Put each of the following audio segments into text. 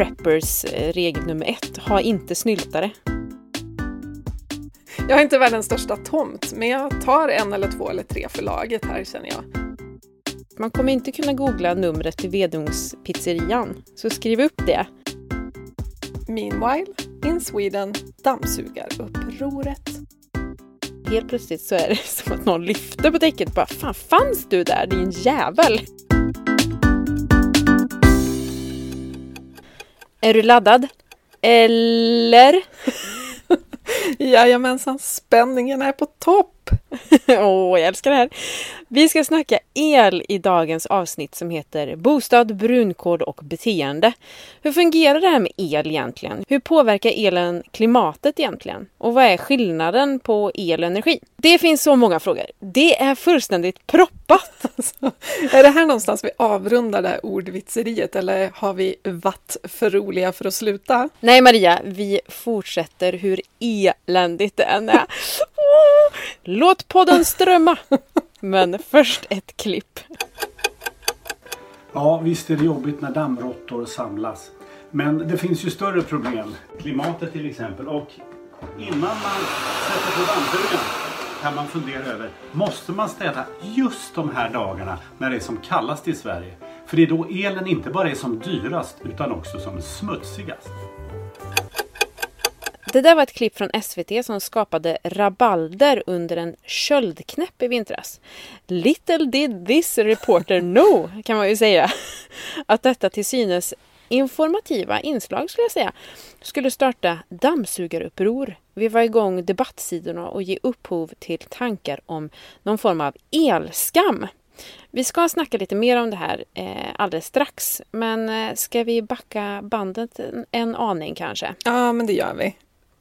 preppers eh, regel nummer ett. Ha inte snyltare. Jag är inte världens största tomt, men jag tar en eller två eller tre för laget här känner jag. Man kommer inte kunna googla numret till Vedungspizzerian, så skriv upp det. Meanwhile, in Sweden, dammsugarupproret. Helt plötsligt så är det som att någon lyfter på däcket och bara Fan fanns du där din jävel? Är du laddad? Eller? Jajamensan, spänningen är på topp! Åh, oh, jag älskar det här! Vi ska snacka el i dagens avsnitt som heter Bostad, brunkod och beteende. Hur fungerar det här med el egentligen? Hur påverkar elen klimatet egentligen? Och vad är skillnaden på el och energi? Det finns så många frågor. Det är fullständigt proppat! Alltså, är det här någonstans vi avrundar det här ordvitseriet eller har vi varit för roliga för att sluta? Nej Maria, vi fortsätter hur eländigt det än är. Låt podden strömma! Men först ett klipp. Ja, visst är det jobbigt när dammråttor samlas. Men det finns ju större problem. Klimatet till exempel. Och innan man sätter på dammsugaren kan man fundera över, måste man städa just de här dagarna när det är som kallast i Sverige? För det är då elen inte bara är som dyrast utan också som smutsigast. Det där var ett klipp från SVT som skapade rabalder under en köldknäpp i vintras. Little did this reporter know, kan man ju säga, att detta till synes informativa inslag skulle jag säga, skulle starta dammsugaruppror, veva igång debattsidorna och ge upphov till tankar om någon form av elskam. Vi ska snacka lite mer om det här eh, alldeles strax, men eh, ska vi backa bandet en, en aning kanske? Ja, men det gör vi.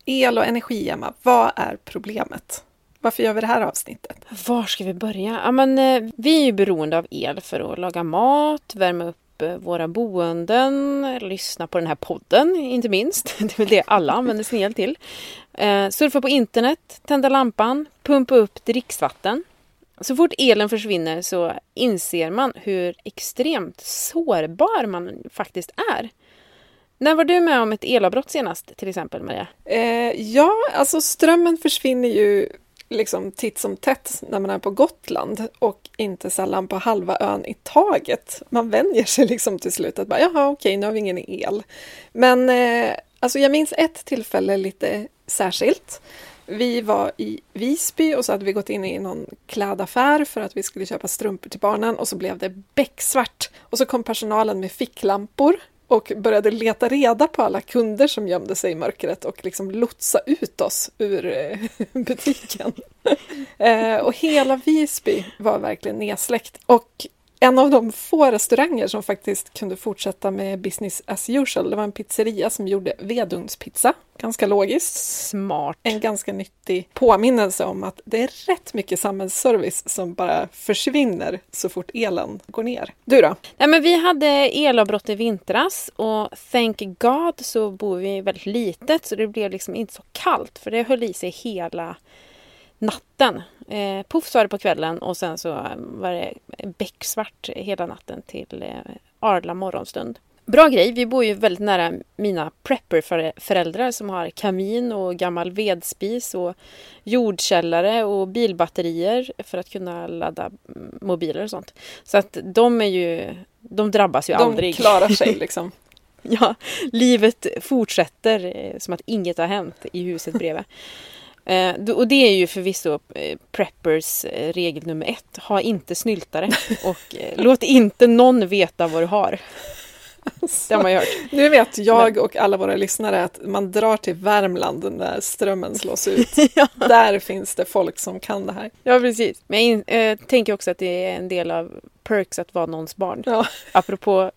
El och energi, Emma, vad är problemet? Varför gör vi det här avsnittet? Var ska vi börja? Ja, men, eh, vi är ju beroende av el för att laga mat, värma upp eh, våra boenden, lyssna på den här podden, inte minst. Det är väl det alla använder sin el till. Uh, surfa på internet, tända lampan, pumpa upp dricksvatten. Så fort elen försvinner så inser man hur extremt sårbar man faktiskt är. När var du med om ett elavbrott senast till exempel Maria? Eh, ja, alltså strömmen försvinner ju liksom titt som tätt när man är på Gotland och inte sällan på halva ön i taget. Man vänjer sig liksom till slut att bara, jaha okej, nu har vi ingen el. Men eh, alltså jag minns ett tillfälle lite särskilt. Vi var i Visby och så hade vi gått in i någon klädaffär för att vi skulle köpa strumpor till barnen och så blev det becksvart. Och så kom personalen med ficklampor och började leta reda på alla kunder som gömde sig i mörkret och liksom lotsa ut oss ur eh, butiken. Eh, och hela Visby var verkligen nedsläckt. Och en av de få restauranger som faktiskt kunde fortsätta med business as usual, det var en pizzeria som gjorde vedugnspizza. Ganska logiskt. Smart. En ganska nyttig påminnelse om att det är rätt mycket samhällsservice som bara försvinner så fort elen går ner. Du då? Nej, men vi hade elavbrott i vintras och thank God så bor vi väldigt litet så det blev liksom inte så kallt för det höll i sig hela natten. Eh, puff sa det på kvällen och sen så var det becksvart hela natten till eh, Arla morgonstund. Bra grej, vi bor ju väldigt nära mina prepper-föräldrar som har kamin och gammal vedspis och jordkällare och bilbatterier för att kunna ladda mobiler och sånt. Så att de är ju, de drabbas ju de aldrig. De klarar sig liksom. ja, livet fortsätter eh, som att inget har hänt i huset bredvid. Eh, och det är ju förvisso eh, preppers eh, regel nummer ett. Ha inte snyltare och låt inte någon veta vad du har. det har man hört. Nu vet jag och alla våra lyssnare att man drar till Värmland när strömmen slås ut. ja. Där finns det folk som kan det här. Ja, precis. Men jag äh, tänker också att det är en del av perks att vara någons barn. Ja. Apropå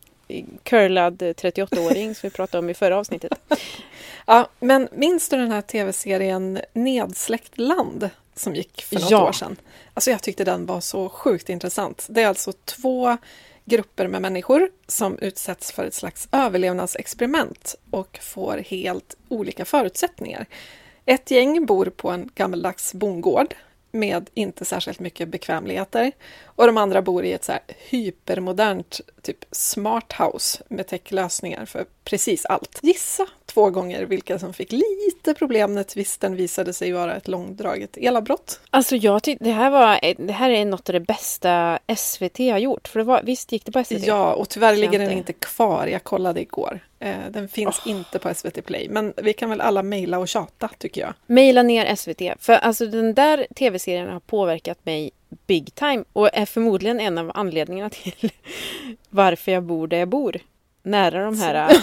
curlad 38-åring som vi pratade om i förra avsnittet. Ja, men minns du den här tv-serien Nedsläckt land som gick för något ja. år sedan? Alltså jag tyckte den var så sjukt intressant. Det är alltså två grupper med människor som utsätts för ett slags överlevnadsexperiment och får helt olika förutsättningar. Ett gäng bor på en gammaldags bondgård med inte särskilt mycket bekvämligheter. Och de andra bor i ett så hypermodernt typ smart house med techlösningar för precis allt. Gissa två gånger vilka som fick lite problem när twisten visade sig vara ett långdraget elavbrott. Alltså jag tyckte det här var det här är något av det bästa SVT har gjort. För det var, visst gick det på SVT? Ja, och tyvärr ligger den inte. kvar. Jag kollade igår. Eh, Den finns inte på SVT Play. Men vi kan väl alla mejla och tjata tycker jag. Maila ner SVT. För alltså den där tv-serien har påverkat mig big time. Och är förmodligen en av anledningarna till varför jag bor där jag bor. Nära de här...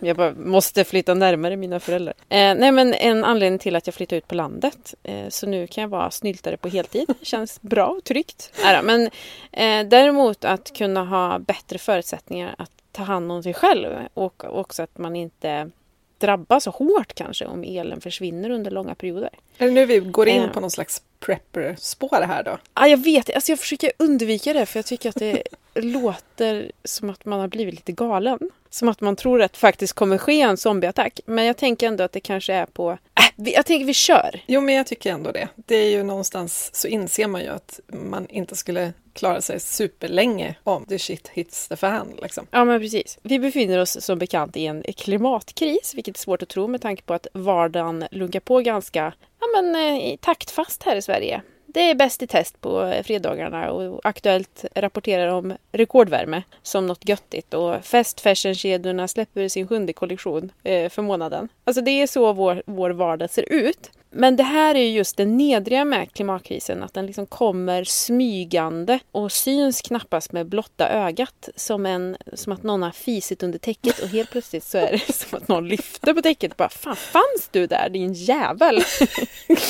jag bara måste flytta närmare mina föräldrar. Eh, nej men en anledning till att jag flyttade ut på landet. Eh, så nu kan jag vara snyltare på heltid. Känns bra och tryggt. Då, men eh, däremot att kunna ha bättre förutsättningar att ta hand om sig själv. Och också att man inte drabbas så hårt kanske om elen försvinner under långa perioder. Är det nu vi går in Eh. på någon slags prepper-spår här då? Ja, jag vet, alltså jag försöker undvika det för jag tycker att det låter som att man har blivit lite galen. Som att man tror att det faktiskt kommer ske en zombieattack. Men jag tänker ändå att det kanske är på... Äh, jag tänker vi kör. Jo, men jag tycker ändå det. Det är ju någonstans så inser man ju att man inte skulle klara sig superlänge om the shit hits the fan. Liksom. Ja, men precis. Vi befinner oss som bekant i en klimatkris, vilket är svårt att tro med tanke på att vardagen lunkar på ganska ja, men, eh, taktfast här i Sverige. Det är bäst i test på fredagarna och Aktuellt rapporterar om rekordvärme som något göttigt och fast fashion-kedjorna släpper sin sjunde kollektion eh, för månaden. Alltså det är så vår, vår vardag ser ut. Men det här är ju just det nedriga med klimatkrisen, att den liksom kommer smygande och syns knappast med blotta ögat som, en, som att någon har fisit under täcket och helt plötsligt så är det som att någon lyfter på täcket och bara Fan fanns du där din jävel?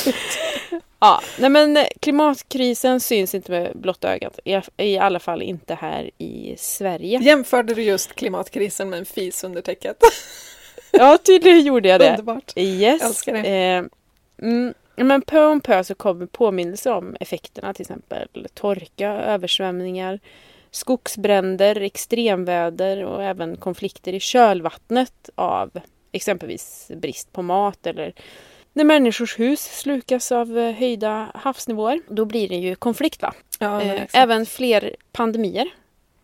ja, nej men klimatkrisen syns inte med blotta ögat, i, i alla fall inte här i Sverige. Jämförde du just klimatkrisen med en fis under täcket? Ja, tydligen gjorde jag det. Underbart. Yes. Älskar det. Eh, mm, men pö om pö så kommer påminnelser om effekterna till exempel torka, översvämningar, skogsbränder, extremväder och även konflikter i kölvattnet av exempelvis brist på mat eller när människors hus slukas av höjda havsnivåer. Då blir det ju konflikt va? Ja, Eh, även fler pandemier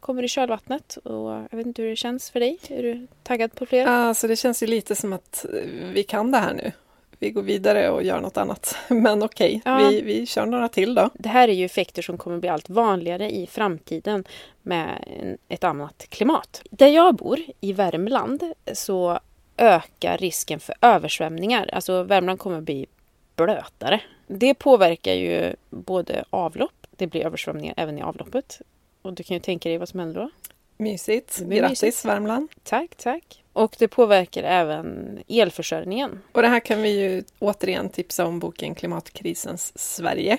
kommer i kölvattnet och jag vet inte hur det känns för dig. Är du taggad på fler? Alltså det känns ju lite som att vi kan det här nu. Vi går vidare och gör något annat. Men okej, Ja. vi, vi kör några till då. Det här är ju effekter som kommer bli allt vanligare i framtiden med ett annat klimat. Där jag bor, i Värmland, så ökar risken för översvämningar. Alltså Värmland kommer bli blötare. Det påverkar ju både avlopp, det blir översvämningar även i avloppet. Och du kan ju tänka dig vad som händer då. Mysigt. Grattis mysigt. Värmland. Tack, tack. Och det påverkar även elförsörjningen. Och det här kan vi ju återigen tipsa om boken Klimatkrisens Sverige.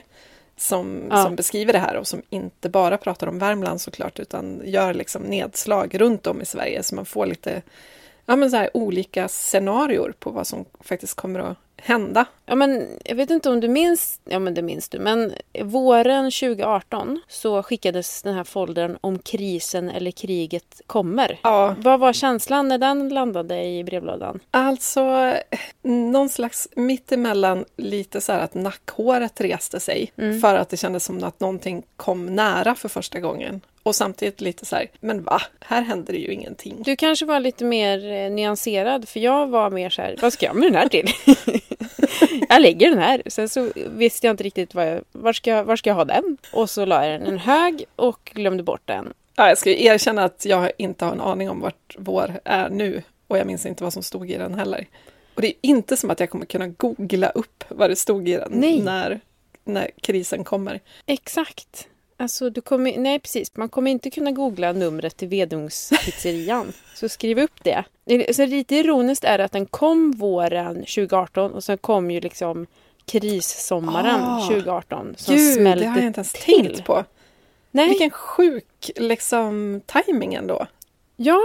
Som, Ja. som beskriver det här och som inte bara pratar om Värmland såklart utan gör liksom nedslag runt om i Sverige så man får lite ja, men så här, olika scenarior på vad som faktiskt kommer att hända. Ja, men jag vet inte om du minns, ja men det minns du, men våren 2018 så skickades den här foldern om krisen eller kriget kommer. Ja, Vad var känslan när den landade i brevlådan? Alltså, någon slags mittemellan lite så här att nackhåret reste sig Mm. för att det kändes som att någonting kom nära för första gången. Och samtidigt lite så här, men va? Här händer det ju ingenting. Du kanske var lite mer eh, nyanserad, för jag var mer så här, vad ska jag med den här till? jag lägger den här. Sen så visste jag inte riktigt vad jag, var, ska jag, var ska jag ha den? Och så la jag den i en hög och glömde bort den. Ja, jag ska erkänna att jag inte har en aning om vart vår är nu och jag minns inte vad som stod i den heller. Och det är inte som att jag kommer kunna googla upp vad det stod i den Nej. när, när krisen kommer. Exakt. Alltså, du kommer, nej precis, man kommer inte kunna googla numret till Vedungspizzerian. så skriv upp det. Så lite ironiskt är det att den kom våren 2018 och sen kom ju liksom krissommaren Ah, 2018 som Gud, smällde det har jag inte ens till. tänkt på. Nej, Vilken sjuk liksom timing ändå. ja,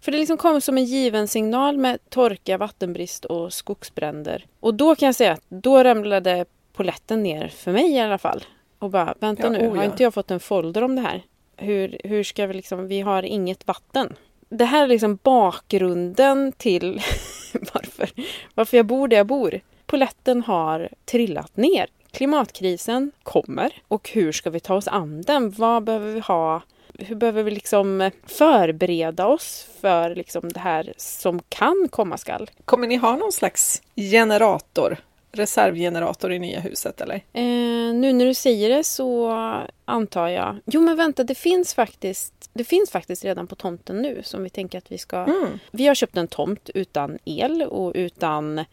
för det liksom kom som en given signal med torka, vattenbrist och skogsbränder. Och då kan jag säga att då ramlade poletten ner för mig i alla fall. Och bara, vänta Ja, nu, oh har inte jag fått en folder om det här? Hur, hur ska vi liksom, vi har inget vatten. Det här är liksom bakgrunden till varför, varför jag bor där jag bor. Poletten har trillat ner. klimatkrisen kommer och hur ska vi ta oss an den? Vad behöver vi ha? Hur behöver vi liksom förbereda oss för liksom det här som kan komma skall? Kommer ni ha någon slags generator? Reservgenerator i nya huset eller? Eh, nu när du säger det så antar jag... Jo men vänta, det finns faktiskt, det finns faktiskt redan på tomten nu som vi tänker att vi ska... Mm. Vi har köpt en tomt utan el och utan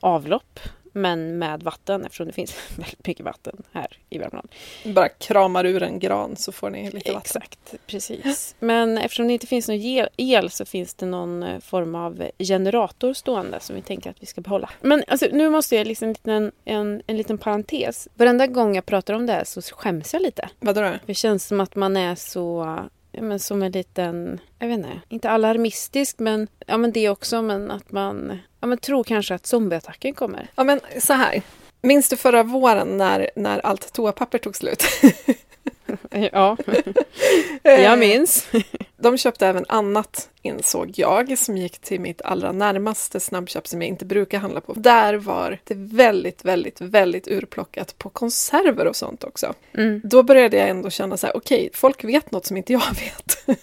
avlopp. Men med vatten eftersom det finns väldigt mycket vatten här i Värmland. Bara kramar ur en gran så får ni lite vatten. Exakt, precis. Men eftersom det inte finns någon el- så finns det någon eh, form av generator stående som vi tänker att vi ska behålla. Men alltså, nu måste jag liksom en en, en liten parentes. Varenda gång jag pratar om det här så skäms jag lite. Vadå då? Det känns som att man är så, ja, men som en liten, jag vet inte, inte alarmistisk men, ja men det också, men att man, ja men tror kanske att zombieattacken kommer. Ja men så här. Minns du förra våren när, när allt toapapper tog slut? Ja, jag minns. De köpte även annat, insåg jag, som gick till mitt allra närmaste snabbköp som jag inte brukar handla på. Där var det väldigt, väldigt, väldigt urplockat på konserver och sånt också. Mm. Då började jag ändå känna så här, okej, folk vet något som inte jag vet.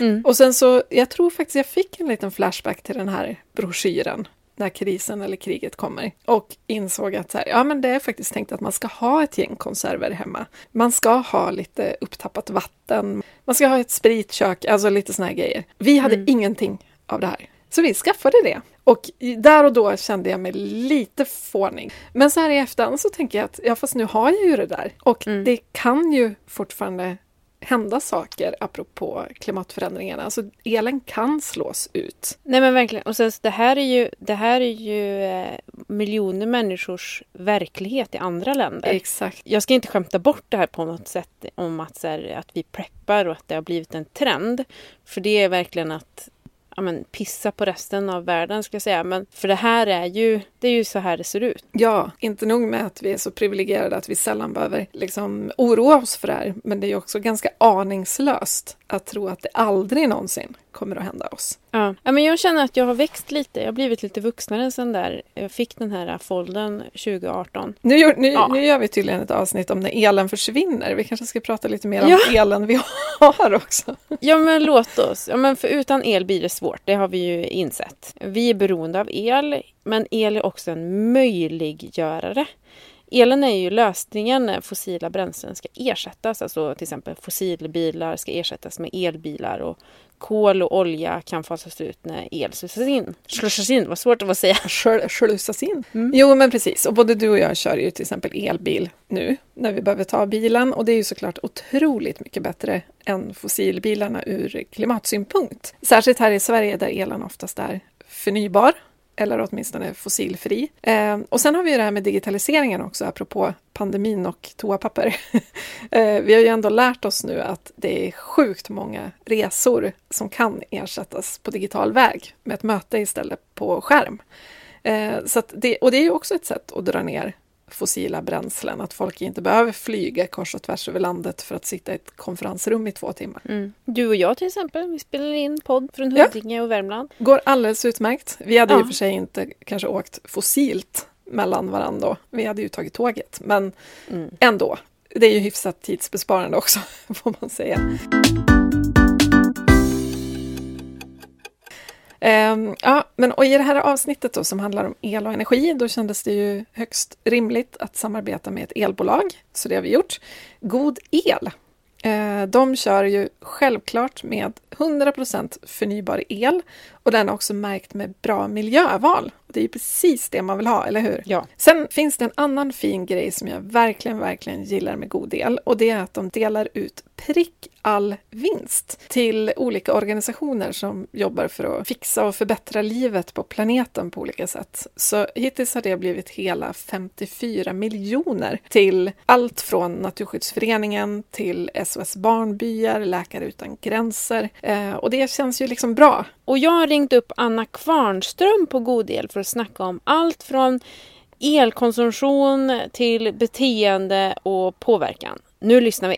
Mm. Och sen så, jag tror faktiskt jag fick en liten flashback till den här broschyren när krisen eller kriget kommer och insåg att så här, ja, men det är faktiskt tänkt att man ska ha ett gäng konserver hemma. Man ska ha lite upptappat vatten, man ska ha ett spritkök, alltså lite såna här grejer. Vi hade Mm. ingenting av det här. Så vi skaffade det. Och där och då kände jag mig lite fånig. Men så här i efterhand så tänker jag att ja, fast nu har jag ju det där. Och Mm. det kan ju fortfarande hända saker apropå klimatförändringarna. Alltså elen kan slås ut. Nej men verkligen. Och sen, det här är ju, det här är ju eh, miljoner människors verklighet i andra länder. Exakt. Jag ska inte skämta bort det här på något sätt om att, så här, att vi preppar och att det har blivit en trend. För det är verkligen att ja, men, pissa på resten av världen ska jag säga. Men för det här är ju, det är ju så här det ser ut. Ja, inte nog med att vi är så privilegierade att vi sällan behöver liksom oroa oss för det här, men det är ju också ganska aningslöst att tro att det aldrig någonsin kommer att hända oss. Ja. ja, men jag känner att jag har växt lite. Jag har blivit lite vuxnare sen där. Jag fick den här foldern 2018. Nu gör, nu, Ja. nu gör vi tydligen ett avsnitt om när elen försvinner. Vi kanske ska prata lite mer om Ja. elen vi har också. Ja, men låt oss. Ja, men för utan el blir det svårt. Det har vi ju insett. Vi är beroende av el, men el är också en möjliggörare. Elen är ju lösningen när fossila bränslen ska ersättas. Alltså till exempel fossilbilar ska ersättas med elbilar och kol och olja kan fasas ut när el slussas in. Slussas in, vad svårt det var att säga. Slussas in. Mm. Jo, men precis. Och både du och jag kör ju till exempel elbil nu när vi behöver ta bilen. Och det är ju såklart otroligt mycket bättre än fossilbilarna ur klimatsynpunkt. Särskilt här i Sverige där elen oftast är förnybar eller åtminstone fossilfri. Eh, och sen har vi det här med digitaliseringen också, apropå pandemin och toapapper. eh, vi har ju ändå lärt oss nu att det är sjukt många resor som kan ersättas på digital väg med ett möte istället på skärm. Eh, så att det, och det är ju också ett sätt att dra ner fossila bränslen, att folk inte behöver flyga kors och tvärs över landet för att sitta i ett konferensrum i två timmar. Mm. Du och jag till exempel, vi spelar in podd från Ja. Huddinge och Värmland. Går alldeles utmärkt. Vi hade ju Ja. i och för sig inte kanske åkt fossilt mellan varandra. Vi hade ju tagit tåget, men Mm. ändå. Det är ju hyfsat tidsbesparande också, får man säga. Ehm, ja, men och i det här avsnittet då, som handlar om el och energi, då kändes det ju högst rimligt att samarbeta med ett elbolag, så det har vi gjort. God El. Ehm, de kör ju självklart med 100% förnybar el och den är också märkt med bra miljöval. Det är ju precis det man vill ha, eller hur? Ja. Sen finns det en annan fin grej som jag verkligen, verkligen gillar med God El och det är att de delar ut prick all vinst till olika organisationer som jobbar för att fixa och förbättra livet på planeten på olika sätt. Så hittills har det blivit hela 54 miljoner till allt från Naturskyddsföreningen till SOS Barnbyar, Läkare utan gränser. Eh, och det känns ju liksom bra. Och jag har ringt upp Anna Kvarnström på God El för att snacka om allt från elkonsumtion till beteende och påverkan. Nu lyssnar vi.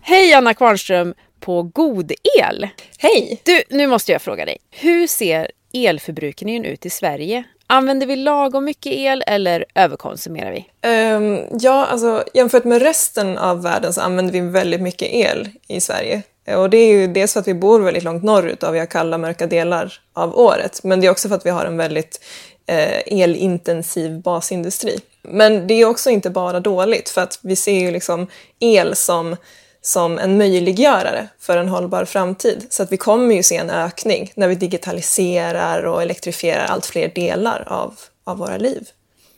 Hej Anna Kvarnström på God El! Hej! Du, nu måste jag fråga dig. Hur ser elförbrukningen ut i Sverige? Använder vi lagom mycket el eller överkonsumerar vi? Um, ja, alltså jämfört med resten av världen så använder vi väldigt mycket el i Sverige. Och det är ju dels för att vi bor väldigt långt norrut och vi har kalla, mörka delar av året. Men det är också för att vi har en väldigt eh, elintensiv basindustri. Men det är också inte bara dåligt för att vi ser ju liksom el som som en möjliggörare för en hållbar framtid. Så att vi kommer ju se en ökning när vi digitaliserar och elektrifierar allt fler delar av, av våra liv.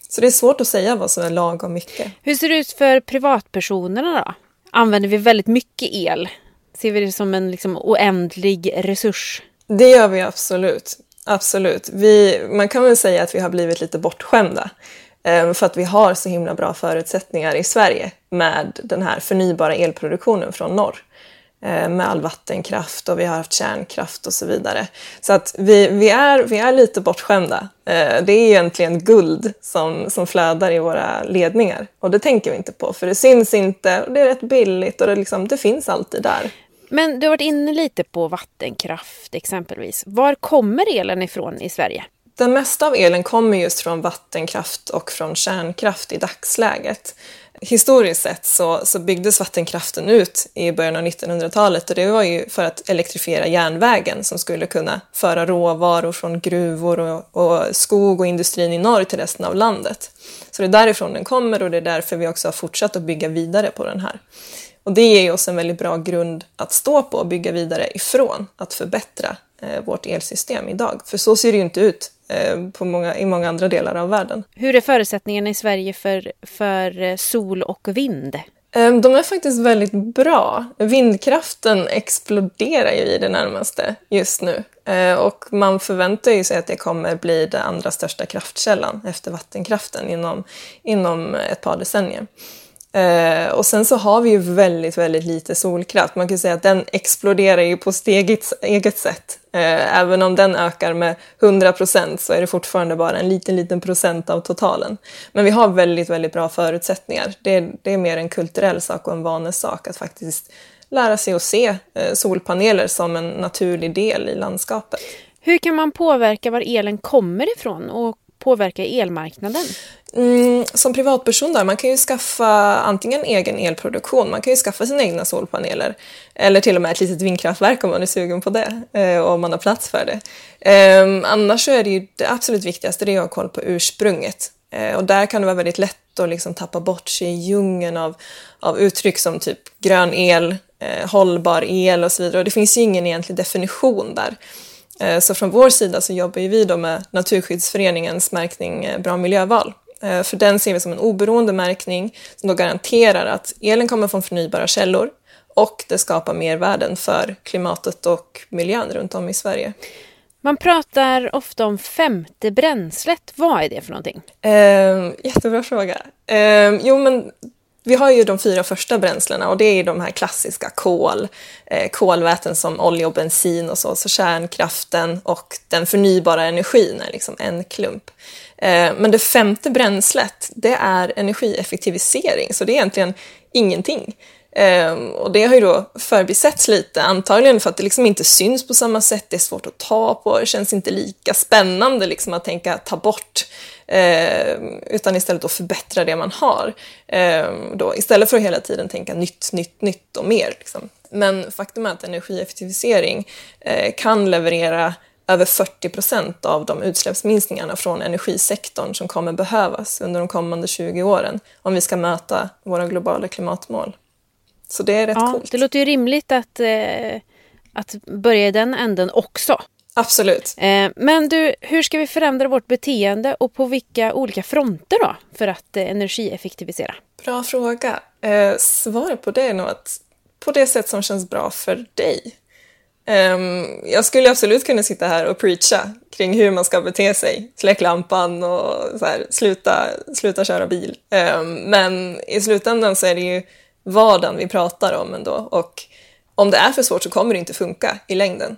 Så det är svårt att säga vad som är lagom mycket. Hur ser det ut för privatpersonerna då? Använder vi väldigt mycket el? Ser vi det som en liksom oändlig resurs? Det gör vi absolut. Absolut. Vi, man kan väl säga att vi har blivit lite bortskämda. Ehm, för att vi har så himla bra förutsättningar i Sverige med den här förnybara elproduktionen från norr. Ehm, med all vattenkraft och vi har haft kärnkraft och så vidare. Så att vi, vi, är, vi är lite bortskämda. Ehm, det är egentligen guld som, som flödar i våra ledningar. Och det tänker vi inte på för det syns inte och det är rätt billigt och det, liksom, det finns alltid där. Men du har varit inne lite på vattenkraft exempelvis. Var kommer elen ifrån i Sverige? Den mesta av elen kommer just från vattenkraft och från kärnkraft i dagsläget. Historiskt sett så, så byggdes vattenkraften ut i början av 1900-talet och det var ju för att elektrifiera järnvägen som skulle kunna föra råvaror från gruvor och, och skog och industrin i norr till resten av landet. Så det är därifrån den kommer och det är därför vi också har fortsatt att bygga vidare på den här. Och det ger oss en väldigt bra grund att stå på och bygga vidare ifrån, att förbättra vårt elsystem idag. För så ser det ju inte ut Eh, på många, i många andra delar av världen. Hur är förutsättningarna i Sverige för, för eh, sol och vind? Eh, de är faktiskt väldigt bra. Vindkraften exploderar ju i det närmaste just nu. Och man förväntar ju sig att det kommer bli den andra största kraftkällan efter vattenkraften inom, inom ett par decennier. Eh, och sen så har vi ju väldigt, väldigt lite solkraft. Man kan säga att den exploderar ju på sitt eget, eget sätt. Eh, även om den ökar med 100 procent så är det fortfarande bara en liten, liten procent av totalen. Men vi har väldigt, väldigt bra förutsättningar. Det, det är mer en kulturell sak och en vanesak att faktiskt lära sig att se eh, solpaneler som en naturlig del i landskapet. Hur kan man påverka var elen kommer ifrån och påverka elmarknaden? Mm, som privatperson där, man kan ju skaffa antingen egen elproduktion, man kan ju skaffa sina egna solpaneler eller till och med ett litet vindkraftverk om man är sugen på det och om man har plats för det. Ehm, annars så är det ju det absolut viktigaste, det är att ha koll på ursprunget. Eh, och där kan det vara väldigt lätt att liksom tappa bort sig i djungeln av, av uttryck som typ grön el, eh, hållbar el och så vidare. Och det finns ju ingen egentlig definition där. Så från vår sida så jobbar vi då med Naturskyddsföreningens märkning Bra miljöval. Eh, för den ser vi som en oberoende märkning som då garanterar att elen kommer från förnybara källor och det skapar mervärden för klimatet och miljön runt om i Sverige. Man pratar ofta om femte bränslet. Vad är det för någonting? Eh, jättebra fråga. Eh, jo, men vi har ju de fyra första bränslena och det är de här klassiska kol, eh, kolväten som olja och bensin och så, så kärnkraften och den förnybara energin är liksom en klump. Eh, men det femte bränslet, det är energieffektivisering, så det är egentligen ingenting. Eh, och det har ju då förbisetts lite, antagligen för att det liksom inte syns på samma sätt, det är svårt att ta på, det känns inte lika spännande liksom att tänka ta bort, uh, utan istället att förbättra det man har. Uh, då, istället för att hela tiden tänka nytt, nytt, nytt och mer. Liksom. Men faktum är att energieffektivisering uh, kan leverera över 40 procent av de utsläppsminskningarna från energisektorn som kommer behövas under de kommande 20 åren om vi ska möta våra globala klimatmål. Så det är rätt ja, coolt. Det låter ju rimligt att, eh, att börja i den änden också. Absolut. Eh, men du, hur ska vi förändra vårt beteende och på vilka olika fronter då för att eh, energieffektivisera? Bra fråga. Eh, svaret på det är nog att på det sätt som känns bra för dig. Um, jag skulle absolut kunna sitta här och preacha kring hur man ska bete sig. Släck lampan och så här, sluta, sluta köra bil. Um, men i slutändan så är det ju vardagen vi pratar om ändå och om det är för svårt så kommer det inte funka i längden.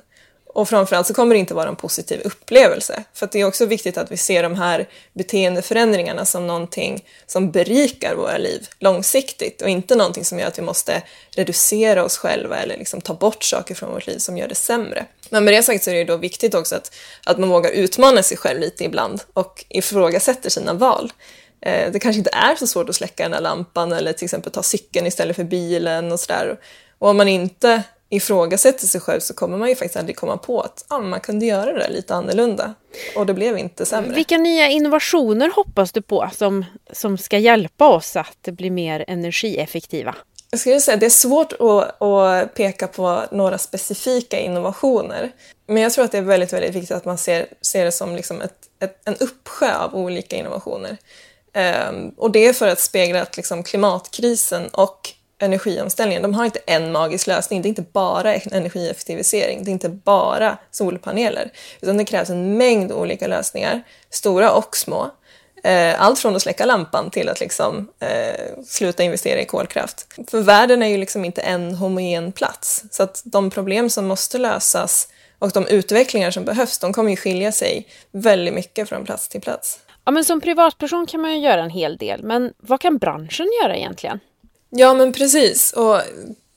Och framförallt så kommer det inte vara en positiv upplevelse. För det är också viktigt att vi ser de här beteendeförändringarna som någonting som berikar våra liv långsiktigt och inte någonting som gör att vi måste reducera oss själva eller liksom ta bort saker från vårt liv som gör det sämre. Men med det sagt så är det då viktigt också att, att man vågar utmana sig själv lite ibland och ifrågasätter sina val. Eh, det kanske inte är så svårt att släcka den här lampan eller till exempel ta cykeln istället för bilen och sådär. Och om man inte ifrågasätter sig själv så kommer man ju faktiskt aldrig komma på att ah, man kunde göra det lite annorlunda. Och det blev inte sämre. Vilka nya innovationer hoppas du på som, som ska hjälpa oss att bli mer energieffektiva? Jag skulle säga att det är svårt att, att, peka på några specifika innovationer. Men jag tror att det är väldigt, väldigt viktigt att man ser, ser det som liksom ett, ett, en uppsjö av olika innovationer. Um, och det är för att spegla att liksom klimatkrisen och energiomställningen, de har inte en magisk lösning. Det är inte bara energieffektivisering, det är inte bara solpaneler. Utan det krävs en mängd olika lösningar, stora och små. Eh, allt från att släcka lampan till att liksom, eh, sluta investera i kolkraft. För världen är ju liksom inte en homogen plats. Så att de problem som måste lösas och de utvecklingar som behövs, de kommer ju skilja sig väldigt mycket från plats till plats. Ja, men som privatperson kan man ju göra en hel del, men vad kan branschen göra egentligen? Ja, men precis. Och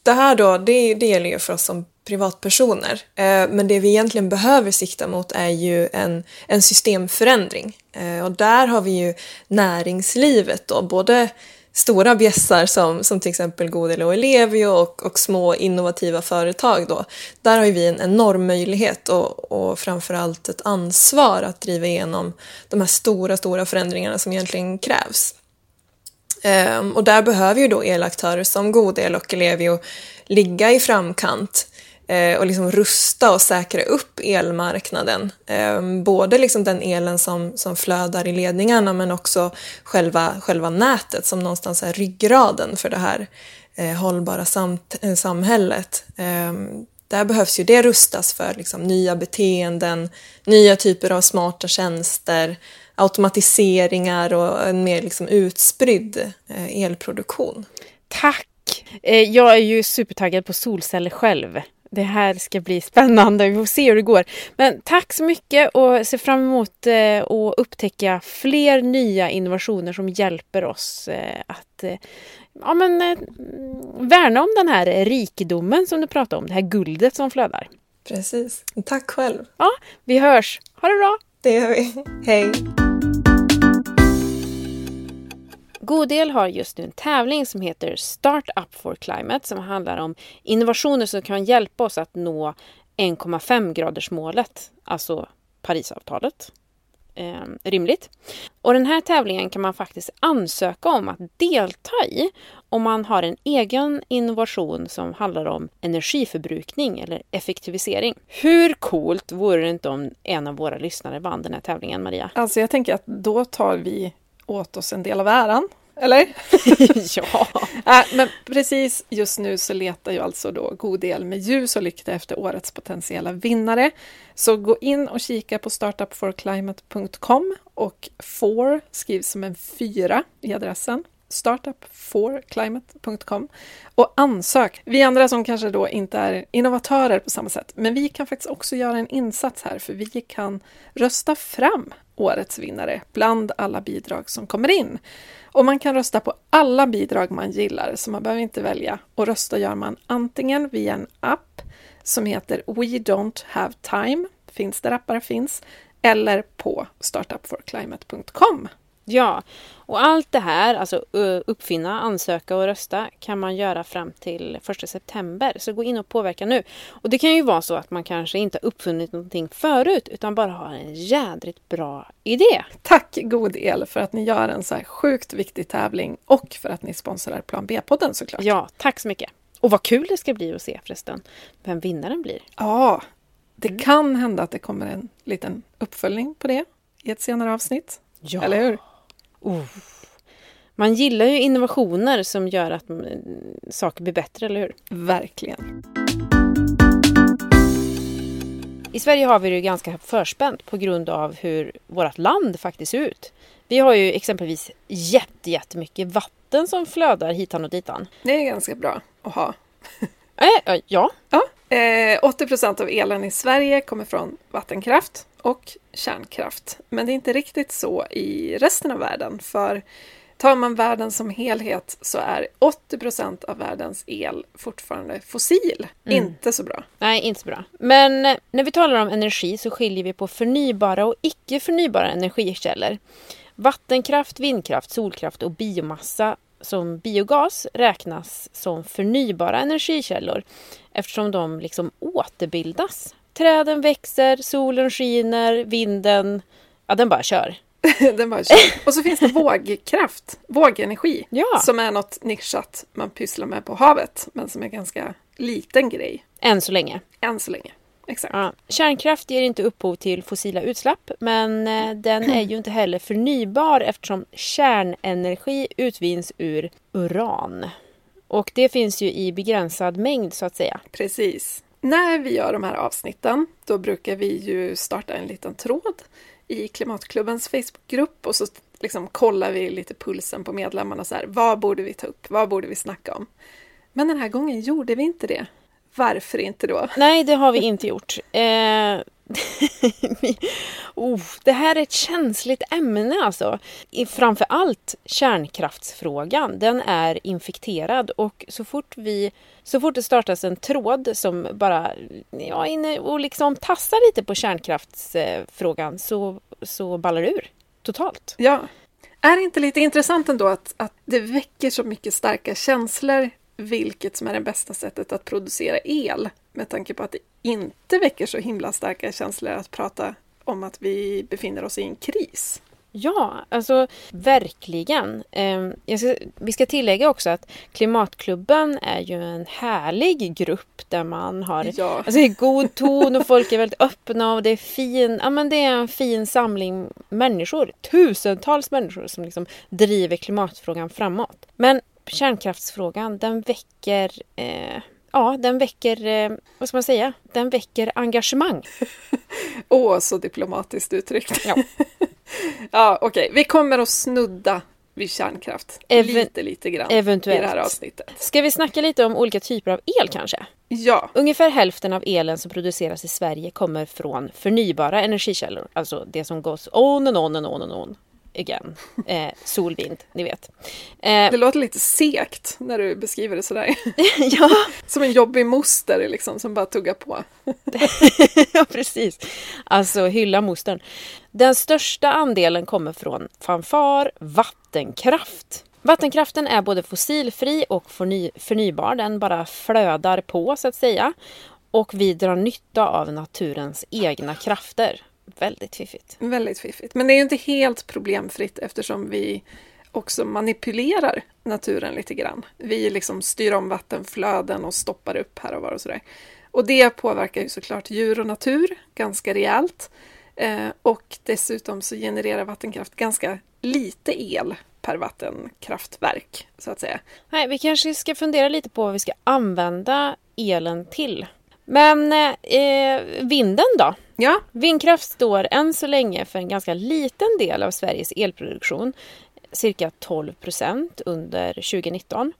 det här då, det, det gäller ju för oss som privatpersoner. Eh, men det vi egentligen behöver sikta mot är ju en, en systemförändring. Eh, och där har vi ju näringslivet då, både stora bjässar som, som till exempel Godel och Ellevio och, och små innovativa företag då. Där har ju vi en enorm möjlighet och, och framförallt ett ansvar att driva igenom de här stora, stora förändringarna som egentligen krävs. Um, och där behöver ju då elaktörer som Godel och Ellevio ligga i framkant eh, och liksom rusta och säkra upp elmarknaden. Ehm, både liksom den elen som, som flödar i ledningarna men också själva, själva nätet som någonstans är ryggraden för det här eh, hållbara samt, eh, samhället. Ehm, där behövs ju det rustas för liksom, nya beteenden, nya typer av smarta tjänster, automatiseringar och en mer liksom utspridd eh, elproduktion. Tack! Eh, jag är ju supertaggad på solceller själv. Det här ska bli spännande. Vi får se hur det går. Men tack så mycket och ser fram emot eh, att upptäcka fler nya innovationer som hjälper oss att ja, men, värna om den här rikedomen som du pratade om, det här guldet som flödar. Precis. Tack själv. Ja, vi hörs. Ha det bra! Det gör vi. Hej! Godel har just nu en tävling som heter Startup for Climate som handlar om innovationer som kan hjälpa oss att nå 1,5-gradersmålet. alltså Parisavtalet. Eh, rimligt. Och den här tävlingen kan man faktiskt ansöka om att delta i om man har en egen innovation som handlar om energiförbrukning eller effektivisering. Hur coolt vore det inte om en av våra lyssnare vann den här tävlingen, Maria? Alltså jag tänker att då tar vi åt oss en del av äran. Eller? ja. Äh, men precis just nu så letar ju alltså då God El med ljus och lykta efter årets potentiella vinnare. Så gå in och kika på startupforclimate.com och FOR skrivs som en fyra i adressen startupforclimate.com och ansök. Vi andra som kanske då inte är innovatörer på samma sätt, men vi kan faktiskt också göra en insats här för vi kan rösta fram årets vinnare bland alla bidrag som kommer in. Och man kan rösta på alla bidrag man gillar, så man behöver inte välja. Och rösta gör man antingen via en app som heter We Don't Have Time, finns där appar finns, eller på startupforclimate.com. Ja, och allt det här, alltså uppfinna, ansöka och rösta, kan man göra fram till 1 september. Så gå in och påverka nu. Och det kan ju vara så att man kanske inte har uppfunnit någonting förut, utan bara har en jädrigt bra idé. Tack God El för att ni gör en så här sjukt viktig tävling och för att ni sponsrar Plan B-podden såklart. Ja, tack så mycket. Och vad kul det ska bli att se förresten, vem vinnaren blir. Ja, det kan hända att det kommer en liten uppföljning på det i ett senare avsnitt. Ja. Eller hur? Oh. Man gillar ju innovationer som gör att saker blir bättre, eller hur? Verkligen. I Sverige har vi det ganska förspänt på grund av hur vårt land faktiskt ser ut. Vi har ju exempelvis jätte, jättemycket vatten som flödar hitan och ditan. Det är ganska bra att ha. Äh, ja. ja. Eh, 80 procent av elen i Sverige kommer från vattenkraft och kärnkraft. Men det är inte riktigt så i resten av världen. För tar man världen som helhet så är 80 procent av världens el fortfarande fossil. Inte så bra. Nej, inte så bra. Men eh, när vi talar om energi så skiljer vi på förnybara och icke förnybara energikällor. Vattenkraft, vindkraft, solkraft och biomassa som biogas räknas som förnybara energikällor eftersom de liksom återbildas. Träden växer, solen skiner, vinden, ja den bara kör. Den bara kör. Och så finns det vågkraft, vågenergi, Ja. som är något nischat man pysslar med på havet, men som är ganska liten grej, Än så länge. än så länge. Exakt. Ja. Kärnkraft ger inte upphov till fossila utsläpp men eh, den är ju inte heller förnybar eftersom kärnenergi utvinns ur uran. Och det finns ju i begränsad mängd så att säga. Precis. När vi gör de här avsnitten, då brukar vi ju starta en liten tråd i Klimatklubbens Facebookgrupp och så liksom kollar vi lite pulsen på medlemmarna så här, vad borde vi ta upp, vad borde vi snacka om? Men den här gången gjorde vi inte det. Varför inte då? Nej, det har vi inte gjort. Eh, oh, det här är ett känsligt ämne alltså. Framförallt framför allt kärnkraftsfrågan. Den är infekterad och så fort, vi, så fort det startas en tråd som bara ja, inne och liksom tassar lite på kärnkraftsfrågan så, så ballar det ur totalt. Ja. Är det inte lite intressant ändå att, att det väcker så mycket starka känslor vilket som är det bästa sättet att producera el med tanke på att det inte väcker så himla starka känslor att prata om att vi befinner oss i en kris. Ja, alltså verkligen. Eh, jag ska, vi ska tillägga också att Klimatklubben är ju en härlig grupp där man har Ja. alltså, god ton och folk är väldigt öppna och det är fin, ja, men det är en fin samling människor. Tusentals människor som liksom driver klimatfrågan framåt. Men kärnkraftsfrågan, den väcker eh, Ja, den väcker, eh, vad ska man säga, den väcker engagemang. Åh, så diplomatiskt uttryckt. Ja. ja, okej. Vi kommer att snudda vid kärnkraft. Even- lite, lite grann eventuellt. i det här avsnittet. Ska vi snacka lite om olika typer av el kanske? Ja, Ungefär hälften av elen som produceras i Sverige kommer från förnybara energikällor. Alltså det som goes on and on and on and on again. Eh, sol, vind, ni vet. Eh, det låter lite sekt när du beskriver det sådär. ja, Som en jobbig moster liksom, som bara tuggar på. ja, precis. Alltså hylla mostern. Den största andelen kommer från fanfar, vattenkraft. Vattenkraften är både fossilfri och förny förnybar. Den bara flödar på så att säga. Och vi drar nytta av naturens egna krafter. Väldigt fiffigt. Väldigt fiffigt. Men det är ju inte helt problemfritt eftersom vi också manipulerar naturen lite grann. Vi liksom styr om vattenflöden och stoppar upp här och var och sådär. Och det påverkar ju såklart djur och natur ganska rejält. Eh, och dessutom så genererar vattenkraft ganska lite el per vattenkraftverk, så att säga. Nej, vi kanske ska fundera lite på vad vi ska använda elen till. Men eh, vinden då? Ja, Vindkraft står än så länge för en ganska liten del av Sveriges elproduktion, cirka 12 procent under 2019.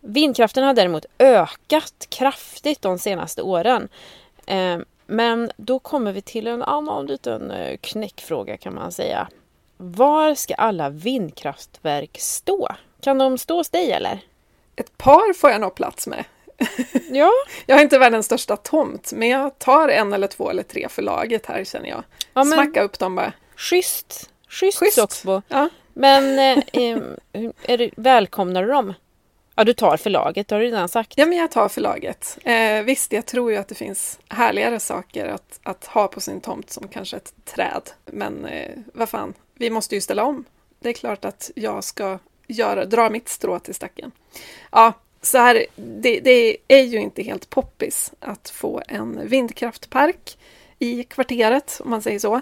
Vindkraften har däremot ökat kraftigt de senaste åren. Eh, Men då kommer vi till en annan liten eh, knäckfråga kan man säga. Var ska alla vindkraftverk stå? Kan de stå hos dig eller? ett par får jag nog plats med. Ja, Jag har inte världens största tomt, men jag tar en eller två eller tre för laget här känner jag. Ja, men- Smacka upp dem bara. schysst. Schysst, Schysst. Soxbo. Ja. Men eh, är du, välkomnar du dem? Ja, du tar förlaget, det har du redan sagt. Ja, men jag tar förlaget. Eh, visst, jag tror ju att det finns härligare saker att, att ha på sin tomt som kanske ett träd. Men eh, vad fan, vi måste ju ställa om. Det är klart att jag ska göra, dra mitt strå till stacken. Ja, så här, det, det är ju inte helt poppis att få en vindkraftpark i kvarteret, om man säger så.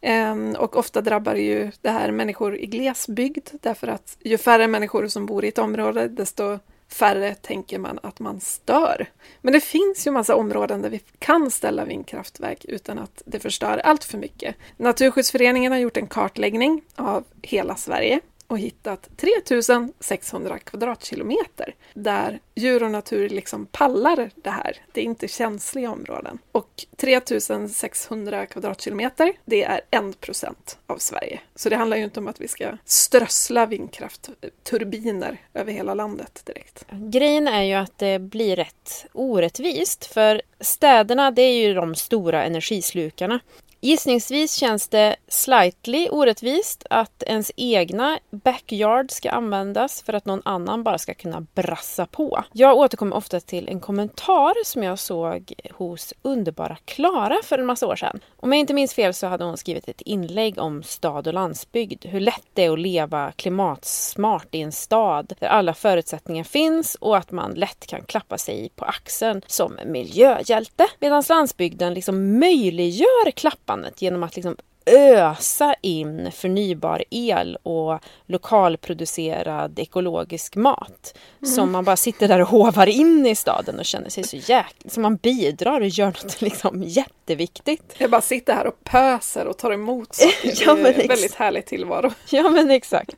Ehm, och ofta drabbar ju det här människor i glesbygd därför att ju färre människor som bor i ett område desto färre tänker man att man stör. Men det finns ju massa områden där vi kan ställa vindkraftverk utan att det förstör allt för mycket. Naturskyddsföreningen har gjort en kartläggning av hela Sverige och hittat 3600 kvadratkilometer där djur och natur liksom pallar det här. Det är inte känsliga områden. Och 3600 kvadratkilometer, det är 1 procent av Sverige. Så det handlar ju inte om att vi ska strössla vindkraftturbiner över hela landet direkt. Grejen är ju att det blir rätt orättvist för städerna det är ju de stora energislukarna. Gissningsvis känns det slightly orättvist att ens egna backyard ska användas för att någon annan bara ska kunna brassa på. Jag återkommer ofta till en kommentar som jag såg hos underbara Klara för en massa år sedan. Om jag inte minns fel så hade hon skrivit ett inlägg om stad och landsbygd. Hur lätt det är att leva klimatsmart i en stad där alla förutsättningar finns och att man lätt kan klappa sig på axeln som miljöhjälte. Medan landsbygden liksom möjliggör klapp skapande genom att liksom ösa in förnybar el och lokalproducerad ekologisk mat. Mm. Som man bara sitter där och hovar in i staden och känner sig så jäkla... Som man bidrar och gör något liksom jätteviktigt. Jag bara sitter här och pöser och tar emot saker. ja, det är en väldigt härlig tillvaro. Ja men exakt.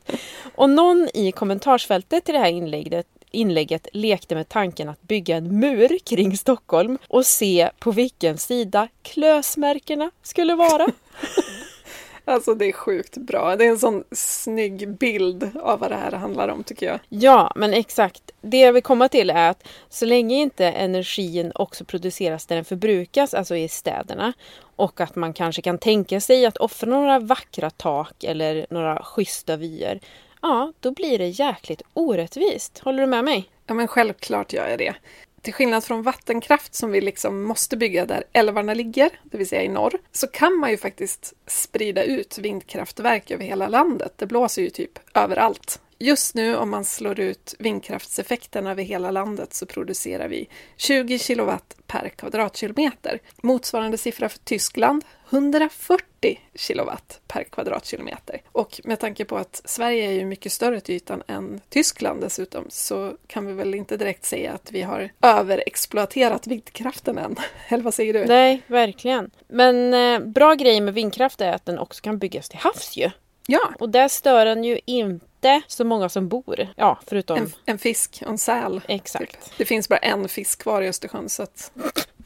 Och någon i kommentarsfältet till det här inlägget inlägget lekte med tanken att bygga en mur kring Stockholm och se på vilken sida klösmärkena skulle vara. Alltså det är sjukt bra. Det är en sån snygg bild av vad det här handlar om tycker jag. Ja, men exakt. Det jag vill komma till är att så länge inte energin också produceras där den förbrukas, alltså i städerna, och att man kanske kan tänka sig att offra några vackra tak eller några schyssta vyer, ja, då blir det jäkligt orättvist. Håller du med mig? Ja, men självklart gör jag det. Till skillnad från vattenkraft som vi liksom måste bygga där älvarna ligger, det vill säga i norr, så kan man ju faktiskt sprida ut vindkraftverk över hela landet. Det blåser ju typ överallt Just nu om man slår ut vindkraftseffekten över hela landet så producerar vi 20 kilowatt per kvadratkilometer. Motsvarande siffra för Tyskland 140 kilowatt per kvadratkilometer. Och med tanke på att Sverige är ju mycket större till ytan än Tyskland dessutom så kan vi väl inte direkt säga att vi har överexploaterat vindkraften än. Eller vad säger du? Nej, verkligen. Men eh, bra grej med vindkraft är att den också kan byggas till havs ju. Ja. Och där stör den ju inte inte så många som bor. Ja, förutom... En, en fisk och en säl. Exakt. Typ. Det finns bara en fisk kvar i Östersjön så att...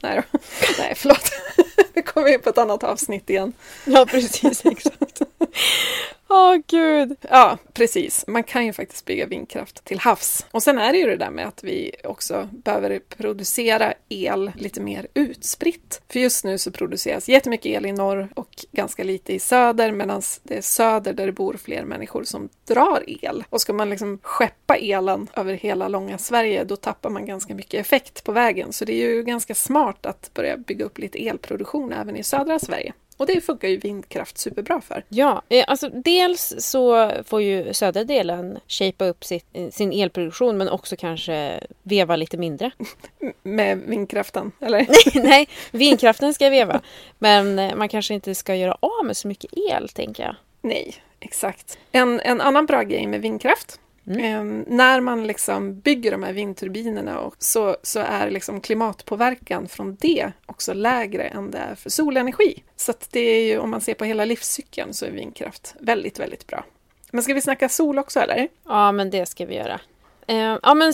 Nej då. Nej, förlåt. Vi kommer in på ett annat avsnitt igen. Ja, precis. Exakt. Åh oh, gud! Ja, precis. Man kan ju faktiskt bygga vindkraft till havs. Och sen är det ju det där med att vi också behöver producera el lite mer utspritt. För just nu så produceras jättemycket el i norr och ganska lite i söder medan det är söder där det bor fler människor som drar el. Och ska man liksom skeppa elen över hela långa Sverige då tappar man ganska mycket effekt på vägen. Så det är ju ganska smart att börja bygga upp lite elproduktion även i södra Sverige. Och det funkar ju vindkraft superbra för. Ja, eh, alltså dels så får ju södra delen shapea upp sitt, eh, sin elproduktion men också kanske veva lite mindre. Med vindkraften, eller? nej, nej, vindkraften ska veva. Men eh, man kanske inte ska göra av med så mycket el, tänker jag. Nej, exakt. En, en annan bra grej med vindkraft Mm. Eh, när man liksom bygger de här vindturbinerna och så, så är liksom klimatpåverkan från det också lägre än det är för solenergi. Så det är ju, om man ser på hela livscykeln så är vindkraft väldigt, väldigt bra. Men ska vi snacka sol också eller? Ja, men det ska vi göra. Eh, ja, men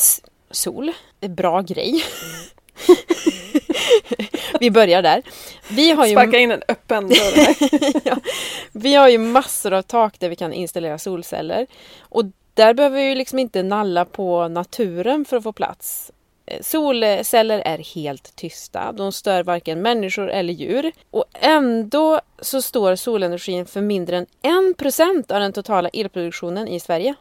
sol är bra grej. vi börjar där. Vi har ju... Sparka in en öppen dörr ja, vi har ju massor av tak där vi kan installera solceller. Och där behöver vi liksom inte nalla på naturen för att få plats. Eh, solceller är helt tysta. De stör varken människor eller djur. Och ändå så står solenergin för mindre än 1% av den totala elproduktionen i Sverige.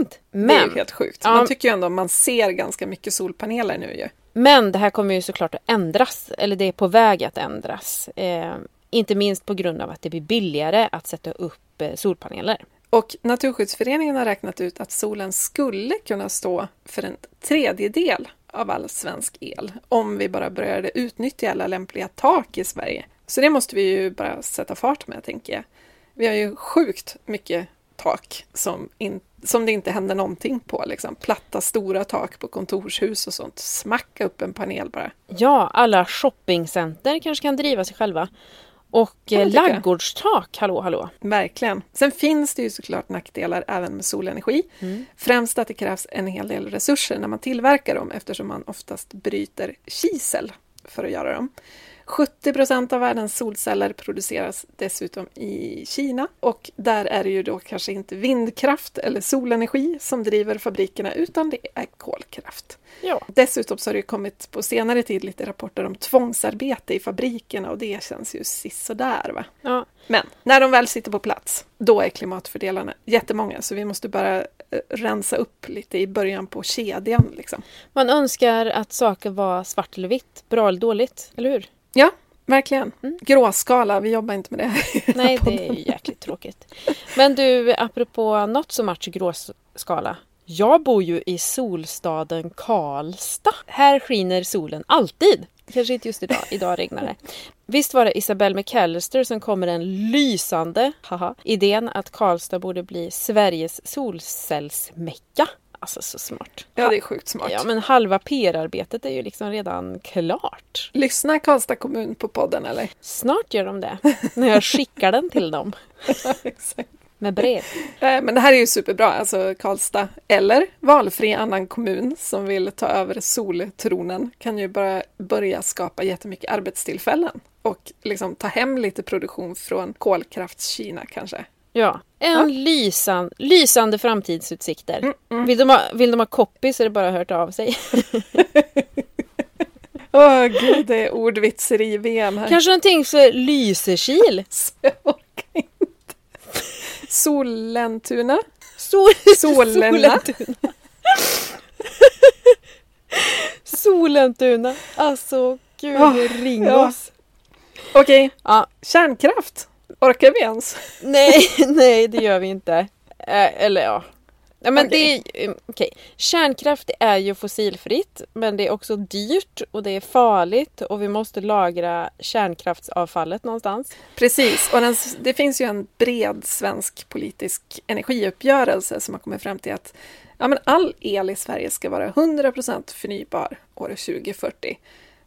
1%! Men, det är ju helt sjukt. Man tycker ju ändå att man ser ganska mycket solpaneler nu ju. Men det här kommer ju såklart att ändras. Eller det är på väg att ändras. Eh, inte minst på grund av att det blir billigare att sätta upp eh, solpaneler. Och Naturskyddsföreningen har räknat ut att solen skulle kunna stå för en tredjedel av all svensk el om vi bara började utnyttja alla lämpliga tak i Sverige. Så det måste vi ju bara sätta fart med, tänker jag. Vi har ju sjukt mycket tak som, in, som det inte händer någonting på. Liksom. Platta, stora tak på kontorshus och sånt. Smacka upp en panel bara. Ja, alla shoppingcenter kanske kan driva sig själva. Och eh, laggårdstak, hallå hallå. Verkligen. Sen finns det ju såklart nackdelar även med solenergi. Främst att det krävs en hel del resurser när man tillverkar dem eftersom man oftast bryter kisel för att göra dem. 70 procent av världens solceller produceras dessutom i Kina och där är det ju då kanske inte vindkraft eller solenergi som driver fabrikerna utan det är kolkraft. Ja. Dessutom så har det ju kommit på senare tid lite rapporter om tvångsarbete i fabrikerna och det känns ju sisådär va. ja. Men när de väl sitter på plats, då är klimatfördelarna jättemånga. Så vi måste bara eh, rensa upp lite i början på kedjan. Liksom. Man önskar att saker var svart eller vitt, bra eller dåligt, eller hur? Ja, verkligen. Gråskala, vi jobbar inte med det. Nej, det är ju jäkligt tråkigt. Men du, apropå något så much gråskala. Jag bor ju i solstaden Karlstad. Här skiner solen alltid. Kanske inte just idag, idag regnar det. Visst var det Isabelle McAllister som kom med den lysande haha, idén att Karlstad borde bli Sveriges solcellsmecka. Alltså så smart. Ja, det är sjukt smart. Ja, men halva PR-arbetet är ju liksom redan klart. Lyssnar Karlstad kommun på podden eller? Snart gör de det, när jag skickar den till dem Exakt. med brev. Eh, Men det här är ju superbra, alltså Karlstad eller valfri annan kommun som vill ta över soltronen kan ju bara börja skapa jättemycket arbetstillfällen och liksom ta hem lite produktion från kolkraftskina kanske. Ja, en Ja. Lysan, lysande framtidsutsikter. Mm, Vill, de ha, vill de ha copy så är det bara hört av sig. Åh gud, det är ordvitseri-VM här. Kanske någonting för Lysekil? Sollentuna. Sol, Solena. Solentuna. Alltså, gud, Ah, ring ja. oss. Okej, Ja, kärnkraft. Orkar vi ens? nej, nej, det gör vi inte. Eh, eller ja. Ja, men Okej. det är, okej. Kärnkraft är ju fossilfritt men det är också dyrt och det är farligt och vi måste lagra kärnkraftsavfallet någonstans. Precis, och den, det finns ju en bred svensk politisk energiuppgörelse som har kommit fram till att ja, men all el i Sverige ska vara 100% förnybar år 2040.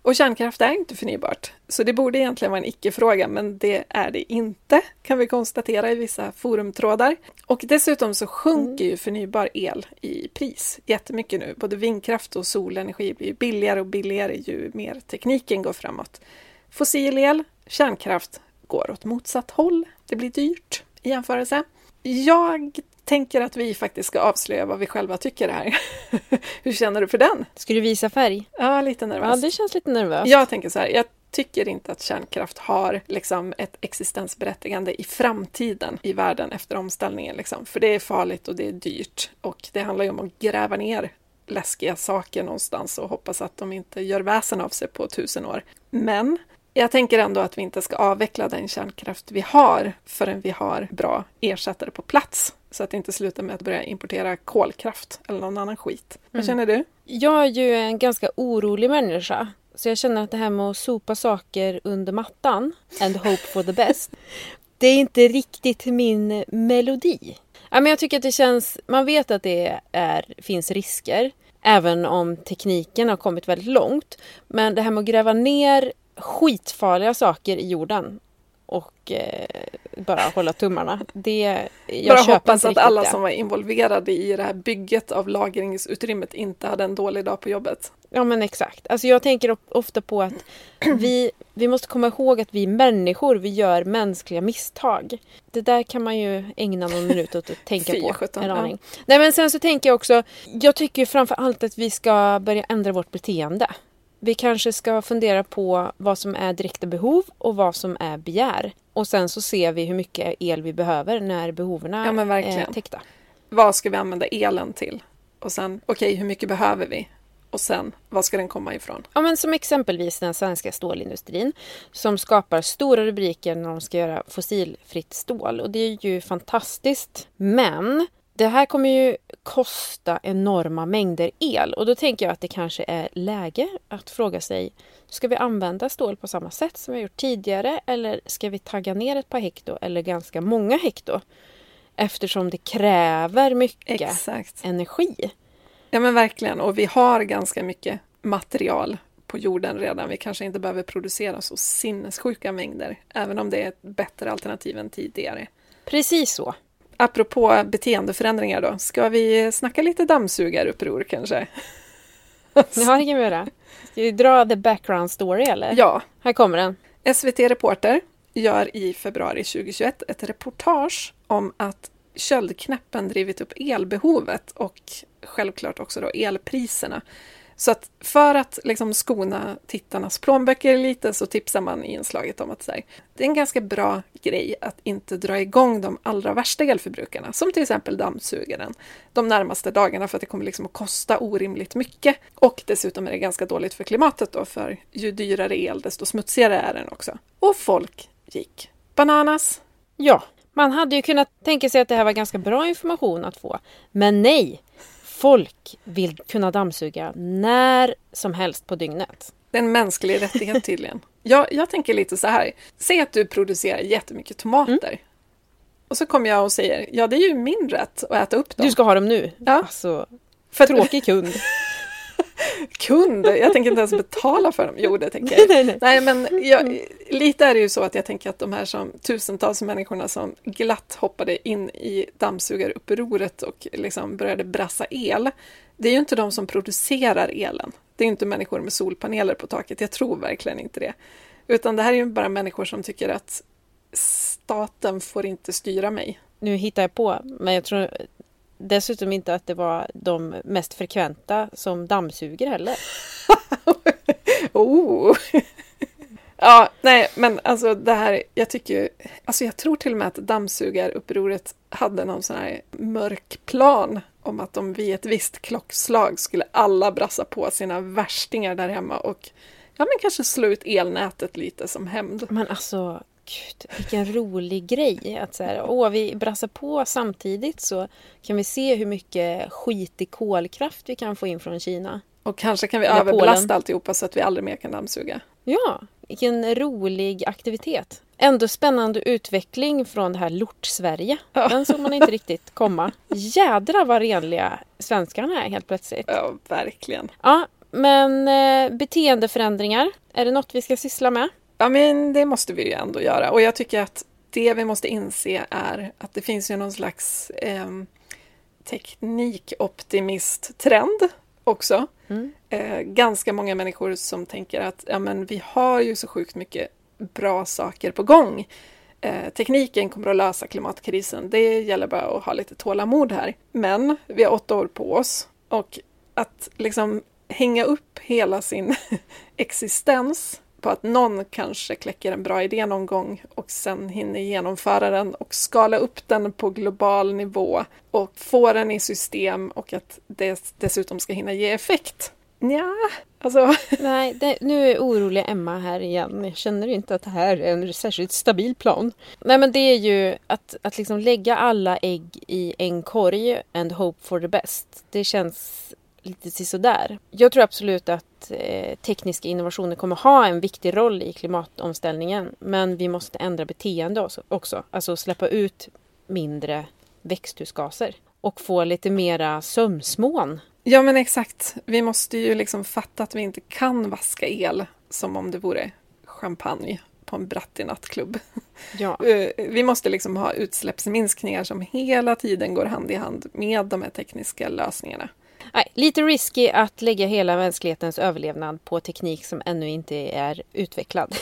Och kärnkraft är inte förnybart, så det borde egentligen vara en icke-fråga, men det är det inte, kan vi konstatera i vissa forumtrådar. Och dessutom så sjunker ju förnybar el i pris jättemycket nu. Både vindkraft och solenergi blir billigare och billigare ju mer tekniken går framåt. Fossil el, kärnkraft går åt motsatt håll. Det blir dyrt i jämförelse. Jag tänker att vi faktiskt ska avslöja vad vi själva tycker här. Hur känner du för den? Ska du visa färg? Ja, lite Ja, nervös. det känns lite nervöst. Jag tänker så här, jag tycker inte att kärnkraft har liksom ett existensberättigande i framtiden i världen efter omställningen. Liksom. För det är farligt och det är dyrt och det handlar ju om att gräva ner läskiga saker någonstans och hoppas att de inte gör väsen av sig på tusen år. Men jag tänker ändå att vi inte ska avveckla den kärnkraft vi har förrän vi har bra ersättare på plats. Så att det inte slutar med att börja importera kolkraft eller någon annan skit. Vad känner du? Jag är ju en ganska orolig människa. Så jag känner att det här med att sopa saker under mattan and hope for the best. Det är inte riktigt min melodi. Ja, men jag tycker att det känns... Man vet att det är, finns risker. Även om tekniken har kommit väldigt långt. Men det här med att gräva ner skitfarliga saker i jorden och eh, bara hålla tummarna. Det, jag Bara hoppas att alla det. som var involverade i det här bygget av lagringsutrymmet inte hade en dålig dag på jobbet. Ja men exakt. Alltså jag tänker of- ofta på att vi, vi måste komma ihåg att vi människor, vi gör mänskliga misstag. Det där kan man ju ägna någon minut åt att tänka på. sjutton, en ja. aning. Nej men sen så tänker jag också, jag tycker framför allt att vi ska börja ändra vårt beteende. Vi kanske ska fundera på vad som är direkta behov och vad som är begär. Och sen så ser vi hur mycket el vi behöver när behoven Ja, är täckta. Vad ska vi använda elen till? Och sen, okej, hur mycket behöver vi? Och sen, var ska den komma ifrån? Ja, men som exempelvis den svenska stålindustrin som skapar stora rubriker när de ska göra fossilfritt stål. Och det är ju fantastiskt. Men det här kommer ju kosta enorma mängder el och då tänker jag att det kanske är läge att fråga sig Ska vi använda stål på samma sätt som vi har gjort tidigare eller ska vi tagga ner ett par hekto eller ganska många hekto? Eftersom det kräver mycket Exakt. energi. Ja, men verkligen. Och vi har ganska mycket material på jorden redan. Vi kanske inte behöver producera så sinnessjuka mängder, även om det är ett bättre alternativ än tidigare. Precis så. Apropå beteendeförändringar då, ska vi snacka lite dammsugaruppror kanske? Det kan vi göra. Ska vi dra the background story eller? Ja, Här kommer den. SVT Reporter gör i februari 2021 ett reportage om att köldknäppen drivit upp elbehovet och självklart också då elpriserna. Så att för att liksom skona tittarnas plånböcker lite så tipsar man i inslaget om att här, det är en ganska bra grej att inte dra igång de allra värsta elförbrukarna, som till exempel dammsugaren, de närmaste dagarna för att det kommer liksom att kosta orimligt mycket. Och dessutom är det ganska dåligt för klimatet då, för ju dyrare el desto smutsigare är den också. Och folk gick bananas. Ja, man hade ju kunnat tänka sig att det här var ganska bra information att få. Men nej! Folk vill kunna dammsuga när som helst på dygnet. Det är en mänsklig rättighet tydligen. Jag, jag tänker lite så här. Säg att du producerar jättemycket tomater. Och så kommer jag och säger, ja det är ju min rätt att äta upp dem. Du ska ha dem nu. Ja. Alltså, För tråkig kund. kund, jag tänker inte ens betala för dem. Jo, det tänker jag. nej, nej. Nej, men jag, lite är det ju så att jag tänker att de här som tusentals människorna som glatt hoppade in i dammsugarupproret och liksom började brassa el. Det är ju inte de som producerar elen. Det är inte människor med solpaneler på taket. Jag tror verkligen inte det. Utan det här är ju bara människor som tycker att staten får inte styra mig. Nu hittar jag på, men jag tror dessutom inte att det var de mest frekventa som dammsuger heller. Oh! ja, nej, men alltså det här, jag tycker alltså jag tror till och med att dammsugarupproret hade någon sån här mörk plan om att de vid ett visst klockslag skulle alla brassa på sina värstingar där hemma och ja, men kanske slå ut elnätet lite som hämnd. Men alltså, gud, vilken rolig grej. Att så här, åh, vi brassar på samtidigt så kan vi se hur mycket skitig kolkraft vi kan få in från Kina. Och kanske kan vi Eller överbelasta Polen. alltihopa så att vi aldrig mer kan dammsuga. Ja, vilken rolig aktivitet. Ändå spännande utveckling från det här Lort-Sverige. Ja. Den såg man inte riktigt komma. Jädra vad renliga svenskarna är helt plötsligt. Ja, verkligen. Ja, men eh, beteendeförändringar, är det något vi ska syssla med? Ja, men det måste vi ju ändå göra. Och jag tycker att det vi måste inse är att det finns ju någon slags eh, teknikoptimist-trend också. Mm. Eh, ganska många människor som tänker att ja, men vi har ju så sjukt mycket bra saker på gång. Eh, tekniken kommer att lösa klimatkrisen. Det gäller bara att ha lite tålamod här. Men vi har åtta år på oss och att liksom hänga upp hela sin existens på att någon kanske kläcker en bra idé någon gång och sen hinner genomföra den och skala upp den på global nivå och få den i system och att det dessutom ska hinna ge effekt. Ja, alltså Nej, det, nu är oroliga Emma här igen. Jag känner inte att det här är en särskilt stabil plan. Nej, men det är ju att, att liksom lägga alla ägg i en korg and hope for the best. Det känns lite sådär. Jag tror absolut att eh, tekniska innovationer kommer ha en viktig roll i klimatomställningen. Men vi måste ändra beteende också- också. Alltså släppa ut mindre växthusgaser. Och få lite mera sömsmån. Ja, men exakt. Vi måste ju liksom fatta att vi inte kan vaska el som om det vore champagne på en brattig nattklubb. Ja. Eh, Vi måste liksom ha utsläppsminskningar som hela tiden går hand i hand med de här tekniska lösningarna. Nej, lite risky att lägga hela mänsklighetens överlevnad på teknik som ännu inte är utvecklad.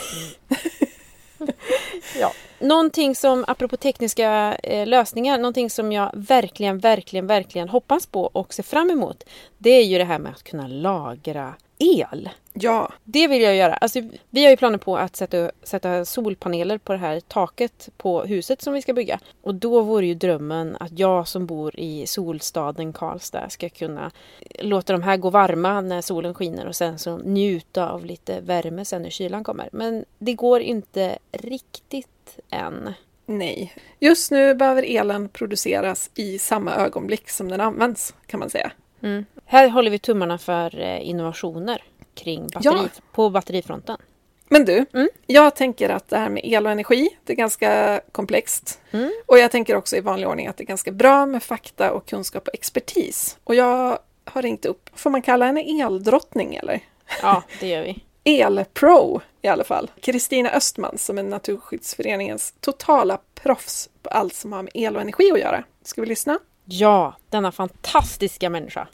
ja. Någonting som, apropå tekniska eh, lösningar, någonting som jag verkligen, verkligen, verkligen hoppas på och ser fram emot, det är ju det här med att kunna lagra el. Ja, Det vill jag göra. Alltså, vi har ju planer på att sätta, sätta solpaneler på det här taket på huset som vi ska bygga. Och då vore ju drömmen att jag som bor i solstaden Karlstad ska kunna låta de här gå varma när solen skiner och sen så njuta av lite värme sen när kylan kommer. Men det går inte riktigt än. nej. Just nu behöver elen produceras i samma ögonblick som den används, kan man säga. Mm. Här håller vi tummarna för eh, innovationer kring batteri, Ja. på batterifronten. Men du, Mm. jag tänker att det här med el och energi, det är ganska komplext. Mm. Och jag tänker också i vanlig ordning att det är ganska bra med fakta och kunskap och expertis. Och jag har ringt upp, får man kalla henne eldrottning eller? Ja, det gör vi. Elpro i alla fall. Kristina Östman som är Naturskyddsföreningens totala proffs på allt som har med el och energi att göra. Ska vi lyssna? Ja, denna fantastiska människa.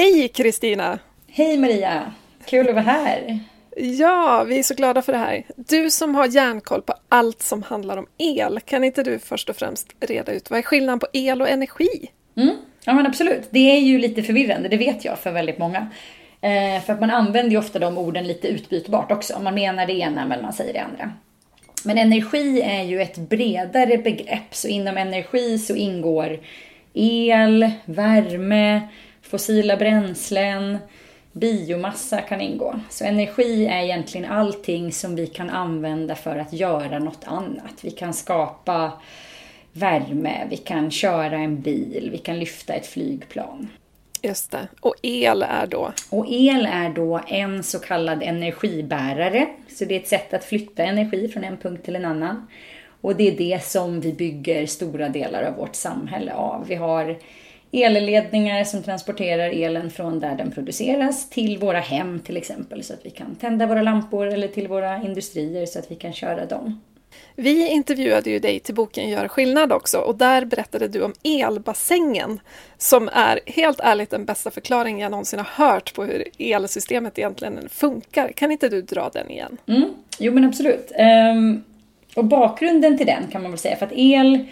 Hej Kristina! Hej Maria! Kul att vara här. Ja, vi är så glada för det här. Du som har järnkoll på allt som handlar om el, kan inte du först och främst reda ut vad är skillnaden på el och energi? Mm. Ja men absolut, det är ju lite förvirrande, det vet jag för väldigt många. Eh, för att man använder ju ofta de orden lite utbytbart också. Man menar det ena men man säger det andra. Men energi är ju ett bredare begrepp, så inom energi så ingår el, värme, fossila bränslen, biomassa kan ingå. Så energi är egentligen allting som vi kan använda för att göra något annat. Vi kan skapa värme, vi kan köra en bil, vi kan lyfta ett flygplan. Just det. Och el är då? Och el är då en så kallad energibärare. Så det är ett sätt att flytta energi från en punkt till en annan. Och det är det som vi bygger stora delar av vårt samhälle av. Vi har elledningar som transporterar elen från där den produceras till våra hem till exempel så att vi kan tända våra lampor eller till våra industrier så att vi kan köra dem. Vi intervjuade ju dig till boken Gör skillnad också och där berättade du om elbassängen som är helt ärligt den bästa förklaringen jag någonsin har hört på hur elsystemet egentligen funkar. Kan inte du dra den igen? Mm. Jo men absolut. Um, och bakgrunden till den kan man väl säga för att el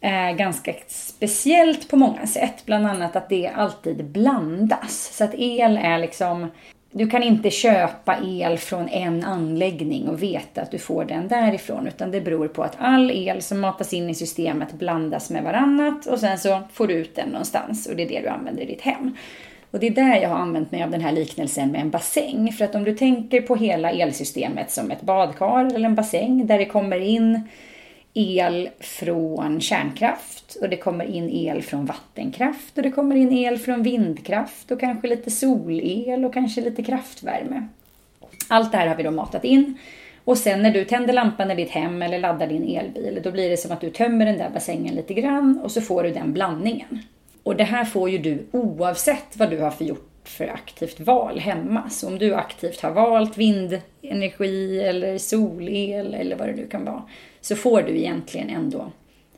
Eh, ganska speciellt på många sätt. Bland annat att det alltid blandas. Så att el är liksom du kan inte köpa el från en anläggning och veta att du får den därifrån utan det beror på att all el som matas in i systemet blandas med varannat och sen så får du ut den någonstans och det är det du använder i ditt hem. Och det är där jag har använt mig av den här liknelsen med en bassäng. För att om du tänker på hela elsystemet som ett badkar eller en bassäng där det kommer in el från kärnkraft och det kommer in el från vattenkraft och det kommer in el från vindkraft och kanske lite solel och kanske lite kraftvärme. Allt det här har vi då matat in och sen när du tänder lampan i ditt hem eller laddar din elbil då blir det som att du tömmer den där bassängen lite grann och så får du den blandningen. Och det här får ju du oavsett vad du har för gjort för aktivt val hemma. Så om du aktivt har valt vindenergi eller solel eller vad det nu kan vara så får du egentligen ändå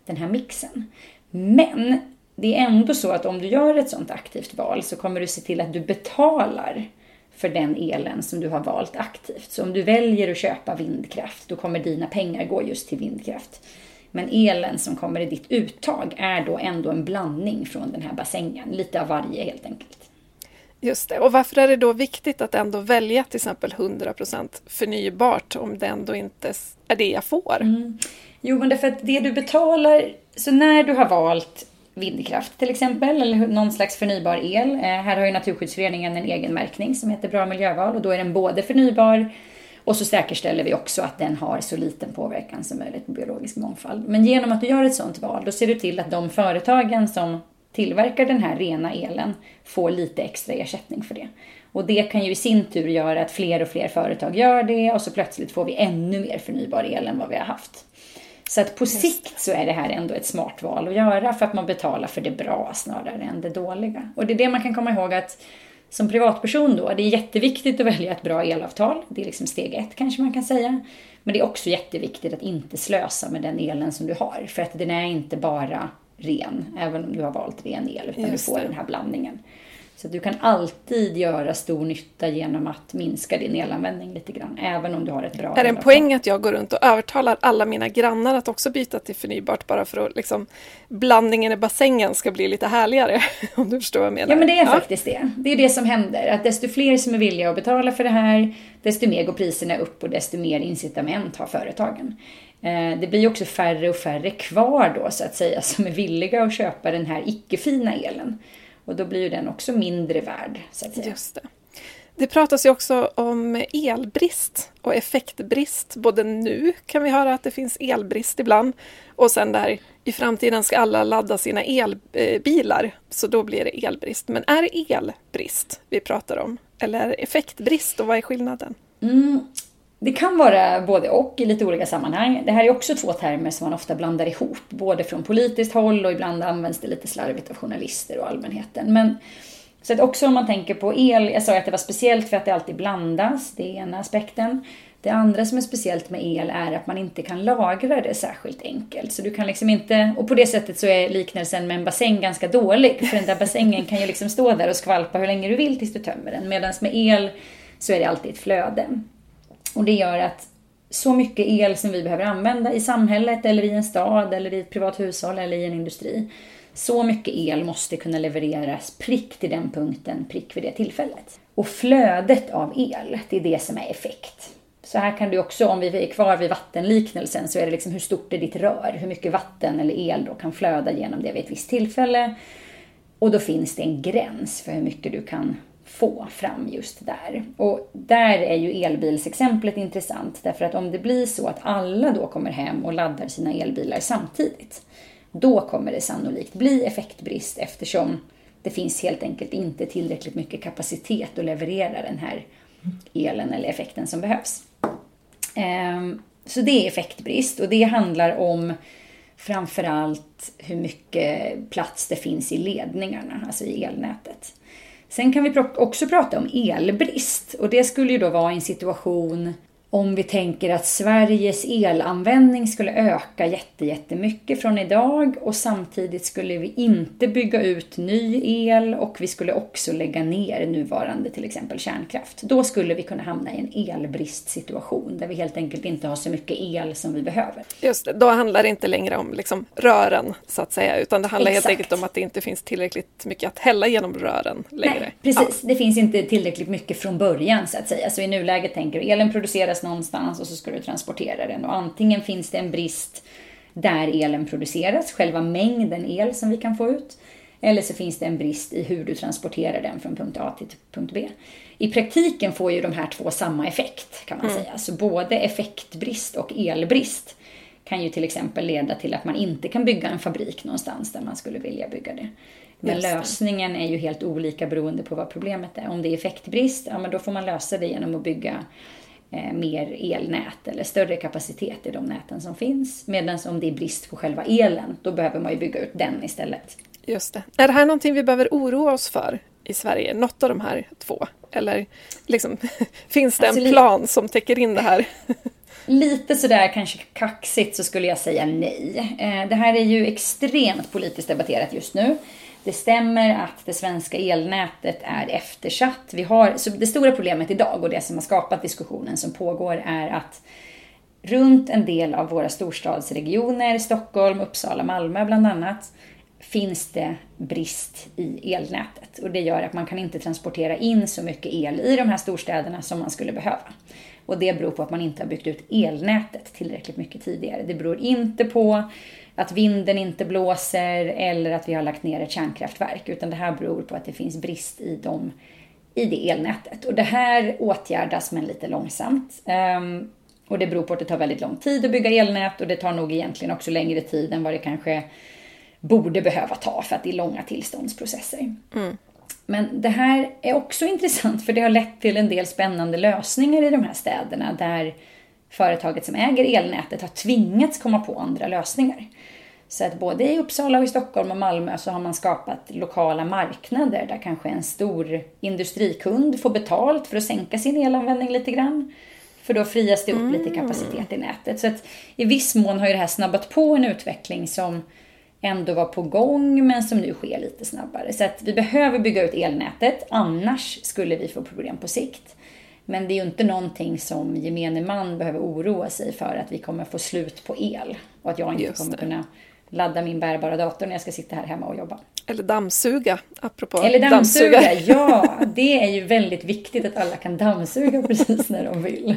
den här mixen. Men det är ändå så att om du gör ett sådant aktivt val så kommer du se till att du betalar för den elen som du har valt aktivt. Så om du väljer att köpa vindkraft, då kommer dina pengar gå just till vindkraft. Men elen som kommer i ditt uttag är då ändå en blandning från den här bassängen, lite av varje helt enkelt. Just det. Och varför är det då viktigt att ändå välja till exempel 100% förnybart om det ändå inte är det jag får? Mm. Jo, men därför att det du betalar, så när du har valt vindkraft till exempel, eller någon slags förnybar el. Eh, här har ju Naturskyddsföreningen en egen märkning som heter Bra miljöval och då är den både förnybar och så säkerställer vi också att den har så liten påverkan som möjligt på biologisk mångfald. Men genom att du gör ett sådant val, då ser du till att de företagen som tillverkar den här rena elen får lite extra ersättning för det. Och det kan ju i sin tur göra att fler och fler företag gör det och så plötsligt får vi ännu mer förnybar el än vad vi har haft. Så att på sikt så är det här ändå ett smart val att göra för att man betalar för det bra snarare än det dåliga. Och det är det man kan komma ihåg att som privatperson då, det är jätteviktigt att välja ett bra elavtal. Det är liksom steg ett kanske man kan säga. Men det är också jätteviktigt att inte slösa med den elen som du har. För att den är inte bara ren, även om du har valt ren el, utan Just du får det. den här blandningen. Så du kan alltid göra stor nytta genom att minska din elanvändning lite grann, även om du har ett bra Är det en poäng att jag går runt och övertalar alla mina grannar att också byta till förnybart bara för att liksom, blandningen i bassängen ska bli lite härligare? Om du förstår vad jag menar. Ja, men det är ja. faktiskt det. Det är det som händer. Att desto fler som är villiga att betala för det här, desto mer går priserna upp och desto mer incitament har företagen. Eh, det blir också färre och färre kvar då så att säga som är villiga att köpa den här icke-fina elen. Och då blir ju den också mindre värd. Så att säga. Just det. Det pratas ju också om elbrist och effektbrist. Både nu kan vi höra att det finns elbrist ibland och sen där i framtiden ska alla ladda sina elbilar så då blir det elbrist. Men är det elbrist vi pratar om? Eller är det effektbrist och vad är skillnaden? Mm. Det kan vara både och i lite olika sammanhang. Det här är också två termer som man ofta blandar ihop, både från politiskt håll och ibland används det lite slarvigt av journalister och allmänheten. Men Så att också om man tänker på el, jag sa att det var speciellt för att det alltid blandas, det är ena aspekten. Det andra som är speciellt med el är att man inte kan lagra det särskilt enkelt. Så du kan liksom inte, och på det sättet så är liknelsen med en bassäng ganska dålig. För den där bassängen kan ju liksom stå där och skvalpa hur länge du vill tills du tömmer den. Medan med el så är det alltid ett flöde. Och det gör att så mycket el som vi behöver använda i samhället eller i en stad eller i ett privat hushåll eller i en industri. Så mycket el måste kunna levereras prick till den punkten, prick vid det tillfället. Och flödet av el, det är det som är effekt. Så här kan du också, om vi är kvar vid vattenliknelsen, så är det liksom hur stort är ditt rör? Hur mycket vatten eller el då kan flöda genom det vid ett visst tillfälle? Och då finns det en gräns för hur mycket du kan få fram just där. Och där är ju elbilsexemplet intressant därför att om det blir så att alla då kommer hem och laddar sina elbilar samtidigt, då kommer det sannolikt bli effektbrist eftersom det finns helt enkelt inte tillräckligt mycket kapacitet att leverera den här elen eller effekten som behövs. Ehm, så det är effektbrist och det handlar om framförallt hur mycket plats det finns i ledningarna, alltså i elnätet. Sen kan vi också prata om elbrist. Och det skulle ju då vara en situation om vi tänker att Sveriges elanvändning skulle öka jättemycket från idag och samtidigt skulle vi inte bygga ut ny el och vi skulle också lägga ner nuvarande till exempel kärnkraft. Då skulle vi kunna hamna i en elbristsituation där vi helt enkelt inte har så mycket el som vi behöver. Just det, då handlar det inte längre om liksom rören så att säga utan det handlar Exakt. helt enkelt om att det inte finns tillräckligt mycket att hälla genom rören längre. Nej, precis, ja. det finns inte tillräckligt mycket från början så att säga. Så i nuläget tänker du elen produceras produceras någonstans och så ska du transportera den. Och antingen finns det en brist där elen produceras, själva mängden el som vi kan få ut. Eller så finns det en brist i hur du transporterar den från punkt A till punkt B. I praktiken får ju de här två samma effekt kan man mm. säga. Så både effektbrist och elbrist kan ju till exempel leda till att man inte kan bygga en fabrik någonstans där man skulle vilja bygga det. Men lösningen är ju helt olika beroende på vad problemet är. Om det är effektbrist, ja men då får man lösa det genom att bygga mer elnät eller större kapacitet i de näten som finns. Medan om det är brist på själva elen, då behöver man ju bygga ut den istället. Just det. Är det här någonting vi behöver oroa oss för i Sverige? Något av de här två? Eller liksom, finns det alltså, en plan som täcker in det här? Lite sådär kanske kaxigt så skulle jag säga nej. Eh, det här är ju extremt politiskt debatterat just nu. Det stämmer att det svenska elnätet är eftersatt. Vi har, så det stora problemet idag och det som har skapat diskussionen som pågår är att runt en del av våra storstadsregioner, Stockholm, Uppsala, Malmö bland annat, finns det brist i elnätet. Och det gör att man kan inte transportera in så mycket el i de här storstäderna som man skulle behöva. Och det beror på att man inte har byggt ut elnätet tillräckligt mycket tidigare. Det beror inte på att vinden inte blåser eller att vi har lagt ner ett kärnkraftverk. Utan det här beror på att det finns brist i, dem, i det elnätet. Och det här åtgärdas men lite långsamt. Um, och det beror på att det tar väldigt lång tid att bygga elnät och det tar nog egentligen också längre tid än vad det kanske borde behöva ta för att det är långa tillståndsprocesser. Mm. Men det här är också intressant för det har lett till en del spännande lösningar i de här städerna där företaget som äger elnätet har tvingats komma på andra lösningar. Så att både i Uppsala och i Stockholm och Malmö så har man skapat lokala marknader där kanske en stor industrikund får betalt för att sänka sin elanvändning lite grann. För då frias det upp mm. lite kapacitet i nätet. Så att i viss mån har ju det här snabbat på en utveckling som ändå var på gång men som nu sker lite snabbare. Så att vi behöver bygga ut elnätet, annars skulle vi få problem på sikt. Men det är ju inte någonting som gemene man behöver oroa sig för att vi kommer få slut på el och att jag inte kommer kunna ladda min bärbara dator när jag ska sitta här hemma och jobba. Eller dammsuga, apropå Eller dammsuga, dammsuga. ja! Det är ju väldigt viktigt att alla kan dammsuga precis när de vill.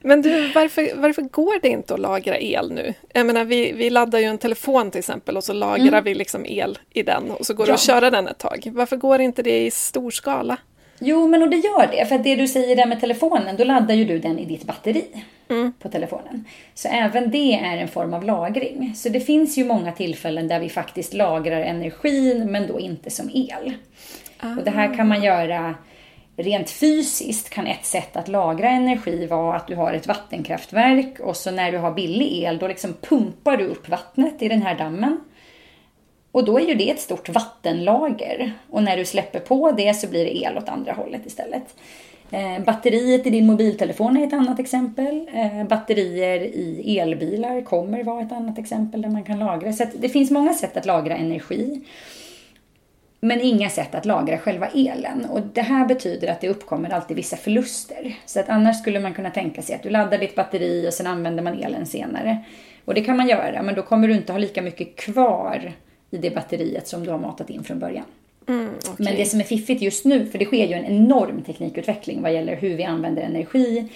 Men du, varför, varför går det inte att lagra el nu? Jag menar, vi, vi laddar ju en telefon till exempel och så lagrar mm. vi liksom el i den och så går det att köra den ett tag. Varför går inte det i stor skala? Jo, men och det gör det. För att det du säger där med telefonen, då laddar ju du den i ditt batteri mm. på telefonen. Så även det är en form av lagring. Så det finns ju många tillfällen där vi faktiskt lagrar energin, men då inte som el. Ah. Och det här kan man göra rent fysiskt kan ett sätt att lagra energi vara att du har ett vattenkraftverk och så när du har billig el då liksom pumpar du upp vattnet i den här dammen och då är ju det ett stort vattenlager. Och när du släpper på det så blir det el åt andra hållet istället. Eh, batteriet i din mobiltelefon är ett annat exempel. Eh, batterier i elbilar kommer vara ett annat exempel där man kan lagra. Så det finns många sätt att lagra energi. Men inga sätt att lagra själva elen. Och det här betyder att det uppkommer alltid vissa förluster. Så att annars skulle man kunna tänka sig att du laddar ditt batteri och sen använder man elen senare. Och det kan man göra, men då kommer du inte ha lika mycket kvar i det batteriet som du har matat in från början. Mm, okay. Men det som är fiffigt just nu, för det sker ju en enorm teknikutveckling vad gäller hur vi använder energi,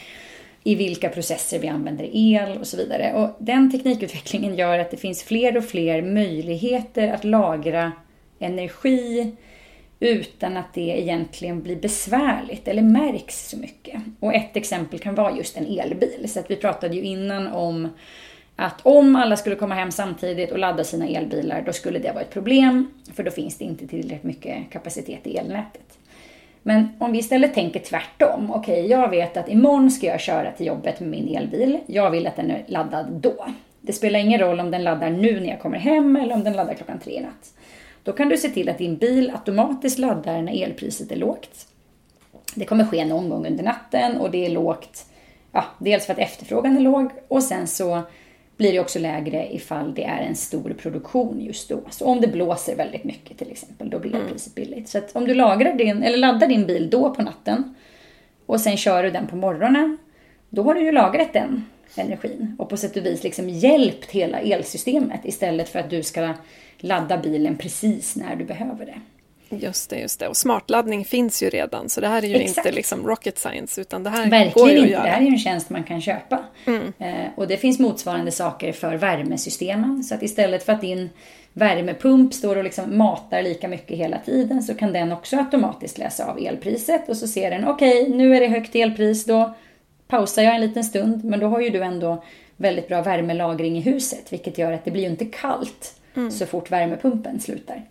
i vilka processer vi använder el och så vidare. Och den teknikutvecklingen gör att det finns fler och fler möjligheter att lagra energi utan att det egentligen blir besvärligt eller märks så mycket. Och ett exempel kan vara just en elbil. Så att vi pratade ju innan om att om alla skulle komma hem samtidigt och ladda sina elbilar, då skulle det vara ett problem, för då finns det inte tillräckligt mycket kapacitet i elnätet. Men om vi istället tänker tvärtom. Okej, okay, jag vet att imorgon ska jag köra till jobbet med min elbil. Jag vill att den är laddad då. Det spelar ingen roll om den laddar nu när jag kommer hem eller om den laddar klockan tre i natt. Då kan du se till att din bil automatiskt laddar när elpriset är lågt. Det kommer ske någon gång under natten och det är lågt, ja, dels för att efterfrågan är låg och sen så blir det också lägre ifall det är en stor produktion just då. Så om det blåser väldigt mycket till exempel, då blir elpriset mm. billigt. Så att om du lagrar din, eller laddar din bil då på natten och sen kör du den på morgonen, då har du ju lagrat den energin och på sätt och vis liksom hjälpt hela elsystemet istället för att du ska ladda bilen precis när du behöver det. Just det, just det. Och smartladdning finns ju redan så det här är ju Exakt. inte liksom rocket science utan det här Verkligen går ju att inte. Göra. Det här är ju en tjänst man kan köpa. Mm. Eh, och det finns motsvarande saker för värmesystemen. Så att istället för att din värmepump står och liksom matar lika mycket hela tiden så kan den också automatiskt läsa av elpriset och så ser den okej, okay, nu är det högt elpris, då pausar jag en liten stund men då har ju du ändå väldigt bra värmelagring i huset vilket gör att det blir ju inte kallt mm. så fort värmepumpen slutar.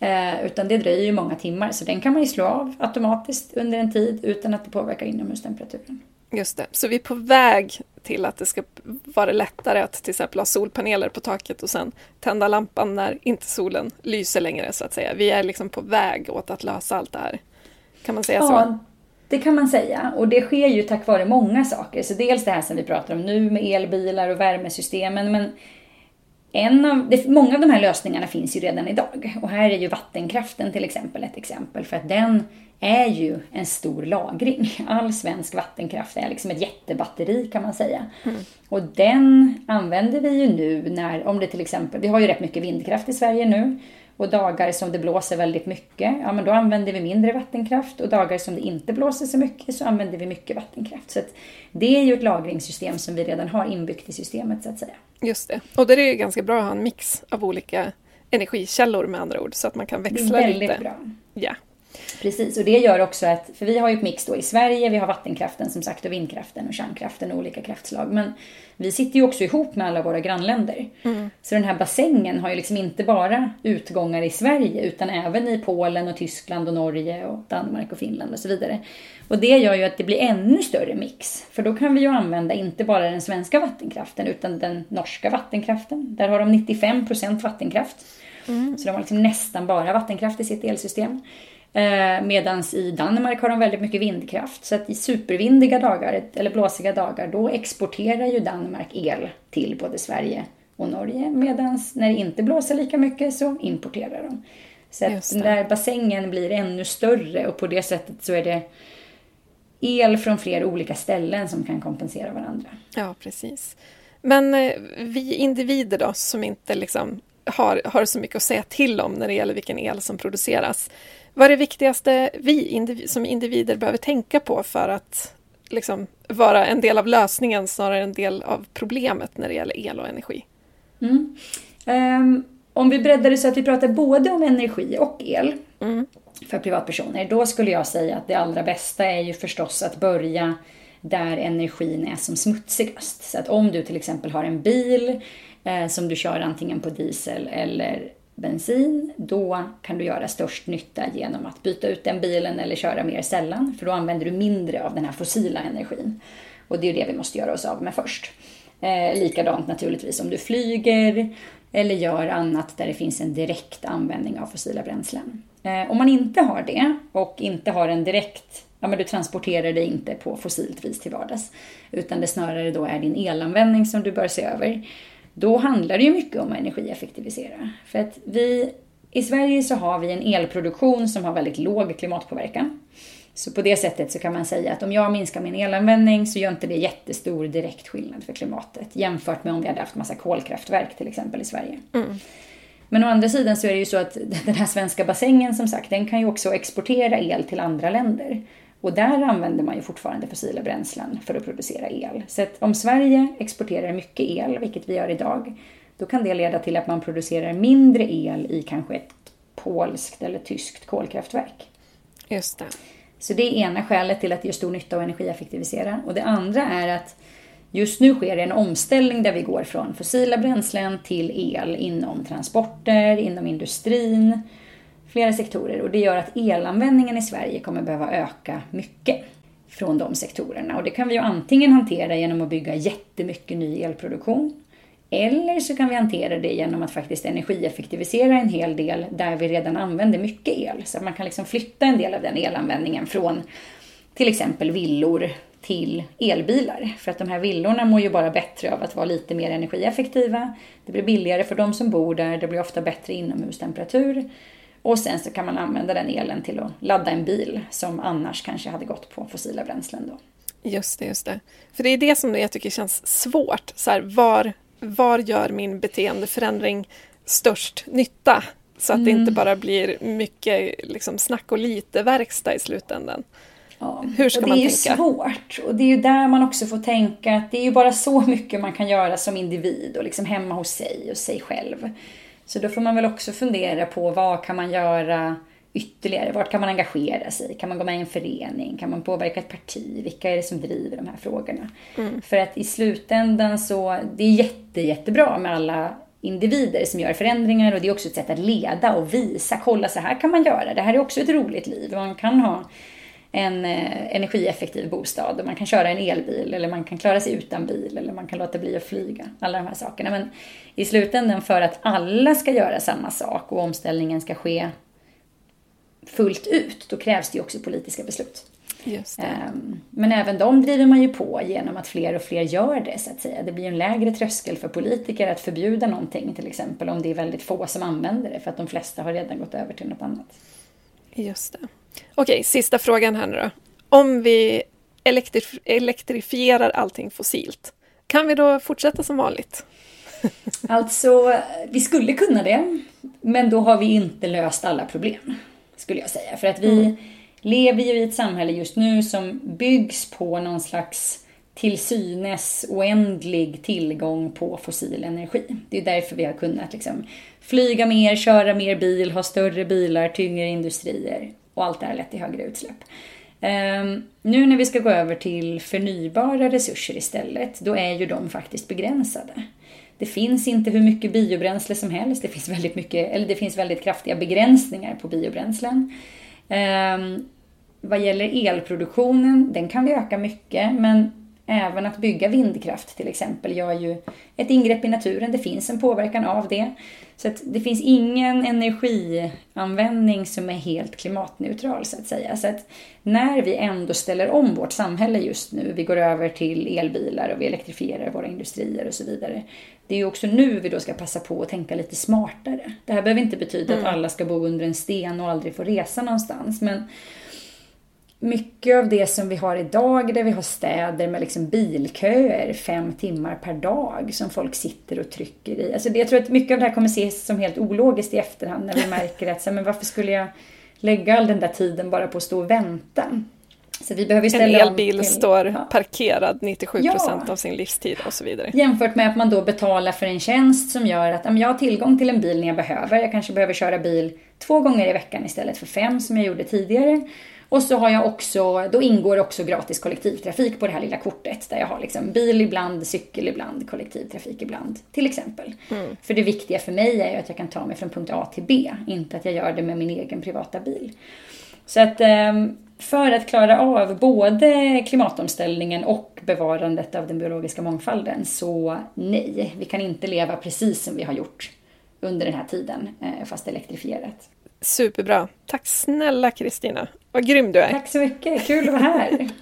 Eh, utan det dröjer ju många timmar så den kan man ju slå av automatiskt under en tid utan att det påverkar inomhustemperaturen. Just det, så vi är på väg till att det ska vara lättare att till exempel ha solpaneler på taket och sen tända lampan när inte solen lyser längre så att säga. Vi är liksom på väg åt att lösa allt det här. Kan man säga ja, så? Det kan man säga och det sker ju tack vare många saker. Så dels det här som vi pratar om nu med elbilar och värmesystemen men en av, det, många av de här lösningarna finns ju redan idag. Och här är ju vattenkraften till exempel ett exempel. För att den är ju en stor lagring. All svensk vattenkraft är liksom ett jättebatteri kan man säga. Mm. Och den använder vi ju nu när, om det till exempel, vi har ju rätt mycket vindkraft i Sverige nu. Och dagar som det blåser väldigt mycket, ja men då använder vi mindre vattenkraft. Och dagar som det inte blåser så mycket så använder vi mycket vattenkraft. Så det är ju ett lagringssystem som vi redan har inbyggt i systemet så att säga. Just det. Och det är ganska bra att ha en mix av olika energikällor med andra ord så att man kan växla lite. Det väldigt lite. bra. Ja. Precis, och det gör också att, för vi har ju ett mix då i Sverige, vi har vattenkraften som sagt och vindkraften och kärnkraften och olika kraftslag. Men vi sitter ju också ihop med alla våra grannländer. Mm. Så den här bassängen har ju liksom inte bara utgångar i Sverige utan även i Polen och Tyskland och Norge och Danmark och Finland och så vidare. Och det gör ju att det blir ännu större mix. För då kan vi ju använda inte bara den svenska vattenkraften utan den norska vattenkraften. Där har de 95% vattenkraft. Mm. Så de har liksom nästan bara vattenkraft i sitt elsystem. Eh, Medan i Danmark har de väldigt mycket vindkraft. Så att i supervindiga dagar, eller blåsiga dagar, då exporterar ju Danmark el till både Sverige och Norge. Medan när det inte blåser lika mycket så importerar de. Så att den där bassängen blir ännu större och på det sättet så är det el från flera olika ställen som kan kompensera varandra. Ja, precis. Men eh, vi individer då, som inte liksom har, har så mycket att säga till om när det gäller vilken el som produceras. Vad är det viktigaste vi indiv som individer behöver tänka på för att liksom, vara en del av lösningen snarare än en del av problemet när det gäller el och energi? Mm. Um, om vi breddar det så att vi pratar både om energi och el mm. för privatpersoner, då skulle jag säga att det allra bästa är ju förstås att börja där energin är som smutsigast. Så att om du till exempel har en bil eh, som du kör antingen på diesel eller bensin, då kan du göra störst nytta genom att byta ut den bilen eller köra mer sällan, för då använder du mindre av den här fossila energin. Och det är det vi måste göra oss av med först. Eh, likadant naturligtvis om du flyger eller gör annat där det finns en direkt användning av fossila bränslen. Eh, om man inte har det och inte har en direkt, ja men du transporterar dig inte på fossilt vis till vardags, utan det snarare då är din elanvändning som du bör se över. Då handlar det ju mycket om att energieffektivisera. För att vi, i Sverige så har vi en elproduktion som har väldigt låg klimatpåverkan. Så på det sättet så kan man säga att om jag minskar min elanvändning så gör inte det jättestor direkt skillnad för klimatet jämfört med om vi hade haft massa kolkraftverk till exempel i Sverige. Mm. Men å andra sidan så är det ju så att den här svenska bassängen som sagt, den kan ju också exportera el till andra länder. Och där använder man ju fortfarande fossila bränslen för att producera el. Så att om Sverige exporterar mycket el, vilket vi gör idag, då kan det leda till att man producerar mindre el i kanske ett polskt eller tyskt kolkraftverk. Just det. Så det är ena skälet till att det gör stor nytta att energieffektivisera. Och det andra är att just nu sker en omställning där vi går från fossila bränslen till el inom transporter, inom industrin, flera sektorer. Och det gör att elanvändningen i Sverige kommer behöva öka mycket från de sektorerna. Och det kan vi ju antingen hantera genom att bygga jättemycket ny elproduktion eller så kan vi hantera det genom att faktiskt energieffektivisera en hel del där vi redan använder mycket el. Så att man kan liksom flytta en del av den elanvändningen från till exempel villor till elbilar. För att de här villorna mår ju bara bättre av att vara lite mer energieffektiva. Det blir billigare för de som bor där, det blir ofta bättre inomhustemperatur. Och sen så kan man använda den elen till att ladda en bil som annars kanske hade gått på fossila bränslen då. Just det, just det. För det är det som jag tycker känns svårt. Så här, var var gör min beteendeförändring störst nytta? Så att mm. det inte mm. bara blir mycket liksom, snack och lite verkstad i slutändan. Ja. Hur ska och det man är tänka? ju svårt. Och det är ju där man också får tänka att det är ju bara så mycket man kan göra som individ och liksom hemma hos sig och sig själv. Så då får man väl också fundera på vad kan man göra ytterligare? Vart kan man engagera sig? Kan man gå med i en förening? Kan man påverka ett parti? Vilka är det som driver de här frågorna? Mm. För att i slutändan så, det är jätte, jättebra med alla individer som gör förändringar och det är också ett sätt att leda och visa, kolla så här kan man göra, det här är också ett roligt liv. Man kan ha en eh, energieffektiv bostad och man kan köra en elbil eller man kan klara sig utan bil eller man kan låta bli att flyga. Alla de här sakerna. Men i slutändan för att alla ska göra samma sak och omställningen ska ske fullt ut, då krävs det ju också politiska beslut. Ehm, men även de driver man ju på genom att fler och fler gör det, så att säga. Det blir en lägre tröskel för politiker att förbjuda någonting, till exempel om det är väldigt få som använder det, för att de flesta har redan gått över till något annat. Just det. Okej, sista frågan här nu då. Om vi elektrif elektrifierar allting fossilt, kan vi då fortsätta som vanligt? alltså, vi skulle kunna det, men då har vi inte löst alla problem skulle jag säga. För att vi mm. lever ju i ett samhälle just nu som byggs på någon slags till synes oändlig tillgång på fossil energi. Det är därför vi har kunnat liksom flyga mer, köra mer bil, ha större bilar, tyngre industrier och allt det här lett till högre utsläpp. Ehm, nu när vi ska gå över till förnybara resurser istället, då är ju de faktiskt begränsade. Det finns inte hur mycket biobränsle som helst. Det finns väldigt, mycket, eller det finns väldigt kraftiga begränsningar på biobränslen. Ehm, vad gäller elproduktionen, den kan vi öka mycket, men även att bygga vindkraft till exempel gör ju ett ingrepp i naturen. Det finns en påverkan av det. Så det finns ingen energianvändning som är helt klimatneutral så att säga. Så att när vi ändå ställer om vårt samhälle just nu, vi går över till elbilar och vi elektrifierar våra industrier och så vidare. Det är ju också nu vi då ska passa på att tänka lite smartare. Det här behöver inte betyda mm. att alla ska bo under en sten och aldrig få resa någonstans, men mycket av det som vi har idag där vi har städer med liksom bilköer fem timmar per dag som folk sitter och trycker i. Alltså det, jag tror att mycket av det här kommer ses som helt ologiskt i efterhand när vi märker att så, men varför skulle jag lägga all den där tiden bara på att stå och vänta? Så vi behöver ställa en elbil till, står ja. parkerad 97 procent ja. av sin livstid och så vidare. Jämfört med att man då betalar för en tjänst som gör att jag har tillgång till en bil när jag behöver. Jag kanske behöver köra bil två gånger i veckan istället för fem som jag gjorde tidigare. Och så har jag också, då ingår också gratis kollektivtrafik på det här lilla kortet där jag har liksom bil ibland, cykel ibland, kollektivtrafik ibland, till exempel. Mm. För det viktiga för mig är ju att jag kan ta mig från punkt A till B, inte att jag gör det med min egen privata bil. Så att ehm, för att klara av både klimatomställningen och bevarandet av den biologiska mångfalden så nej, vi kan inte leva precis som vi har gjort under den här tiden, eh, fast elektrifierat. Superbra. Tack snälla Kristina. Vad grym du är. Tack så mycket, kul att vara här.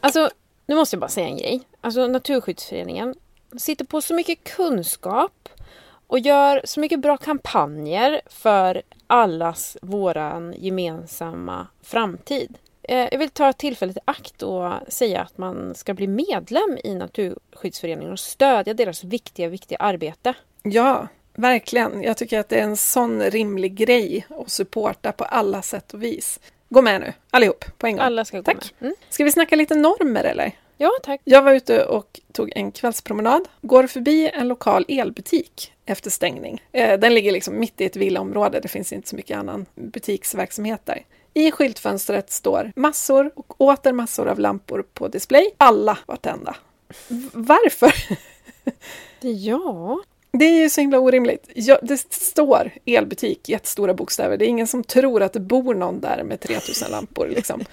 Alltså, nu måste jag bara säga en grej. Alltså Naturskyddsföreningen sitter på så mycket kunskap och gör så mycket bra kampanjer för allas våran gemensamma framtid. Eh, jag vill ta tillfället i akt och säga att man ska bli medlem i Naturskyddsföreningen och stödja deras viktiga, viktiga arbete. Ja, verkligen. Jag tycker att det är en sån rimlig grej att supporta på alla sätt och vis. Gå med nu, allihop, på en gång. Alla ska gå Tack. med. Mm. Ska vi snacka lite normer eller? Ja, tack. Jag var ute och tog en kvällspromenad, går förbi en lokal elbutik efter stängning. Eh, Den ligger liksom mitt i ett villaområde, det finns inte så mycket annan butiksverksamhet där. I skyltfönstret står massor och åter massor av lampor på display, alla var tända. Varför? Ja, Det är ju så himla orimligt. Ja, det står elbutik, jättestora bokstäver. Det är ingen som tror att det bor någon där med 3000 lampor. Liksom.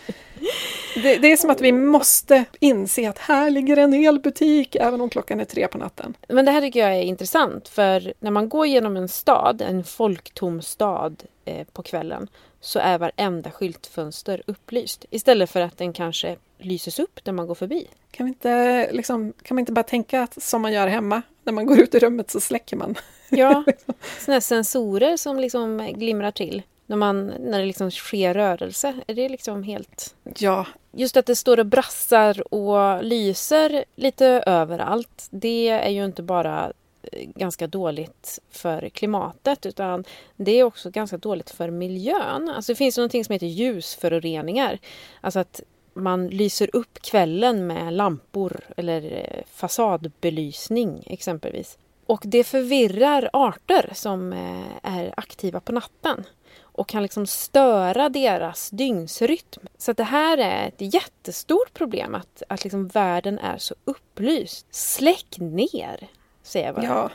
Det, det är som att vi måste inse att här ligger en elbutik, även om klockan är tre på natten. men det här tycker jag är intressant för när man går genom en stad, en folktom stad eh, på kvällen så är varenda skyltfönster upplyst istället för att den kanske lyses upp när man går förbi. Kan, vi inte, liksom, kan man inte bara tänka att som man gör hemma, när man går ut i rummet så släcker man. Ja, såna här sensorer som liksom glimrar till när, man, när det liksom sker rörelse. Är det liksom helt... Ja, Just att det står och brassar och lyser lite överallt, det är ju inte bara eh, ganska dåligt för klimatet utan det är också ganska dåligt för miljön. Alltså det finns något som heter ljusföroreningar. Alltså att man lyser upp kvällen med lampor eller eh, fasadbelysning exempelvis. Och det förvirrar arter som eh, är aktiva på natten och kan liksom störa deras dygnsrytm. Så att det här är ett jättestort problem att, att liksom världen är så upplyst. Släck ner, säger jag bara. ja,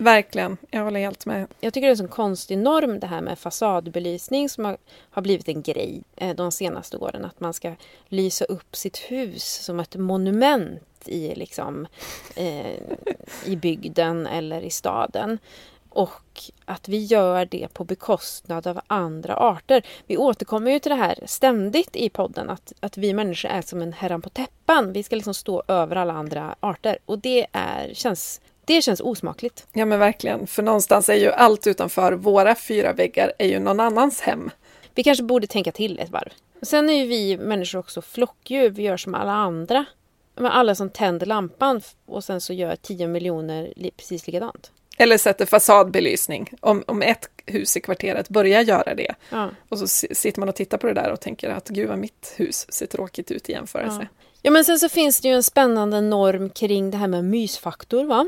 verkligen. Jag håller helt med. Jag tycker det är en sån konstig norm det här med fasadbelysning som har, har blivit en grej eh, de senaste åren. Att man ska lysa upp sitt hus som ett monument i, liksom, eh, i bygden eller i staden. Och att vi gör det på bekostnad av andra arter. Vi återkommer ju till det här ständigt i podden att, att vi människor är som en herran på täppan. Vi ska liksom stå över alla andra arter och det, är, känns, det känns osmakligt. Ja men verkligen, för någonstans är ju allt utanför våra fyra väggar är ju någon annans hem. Vi kanske borde tänka till ett varv. Sen är ju vi människor också flockdjur. Vi gör som alla andra. Men alla som tänder lampan och sen så gör 10 miljoner precis likadant. Eller sätter fasadbelysning. Om, om ett hus i kvarteret börjar göra det Ja. och så si- sitter man och tittar på det där och tänker att gud vad mitt hus ser tråkigt ut i jämförelse. ja, men sen så finns det ju en spännande norm kring det här med mysfaktor, va?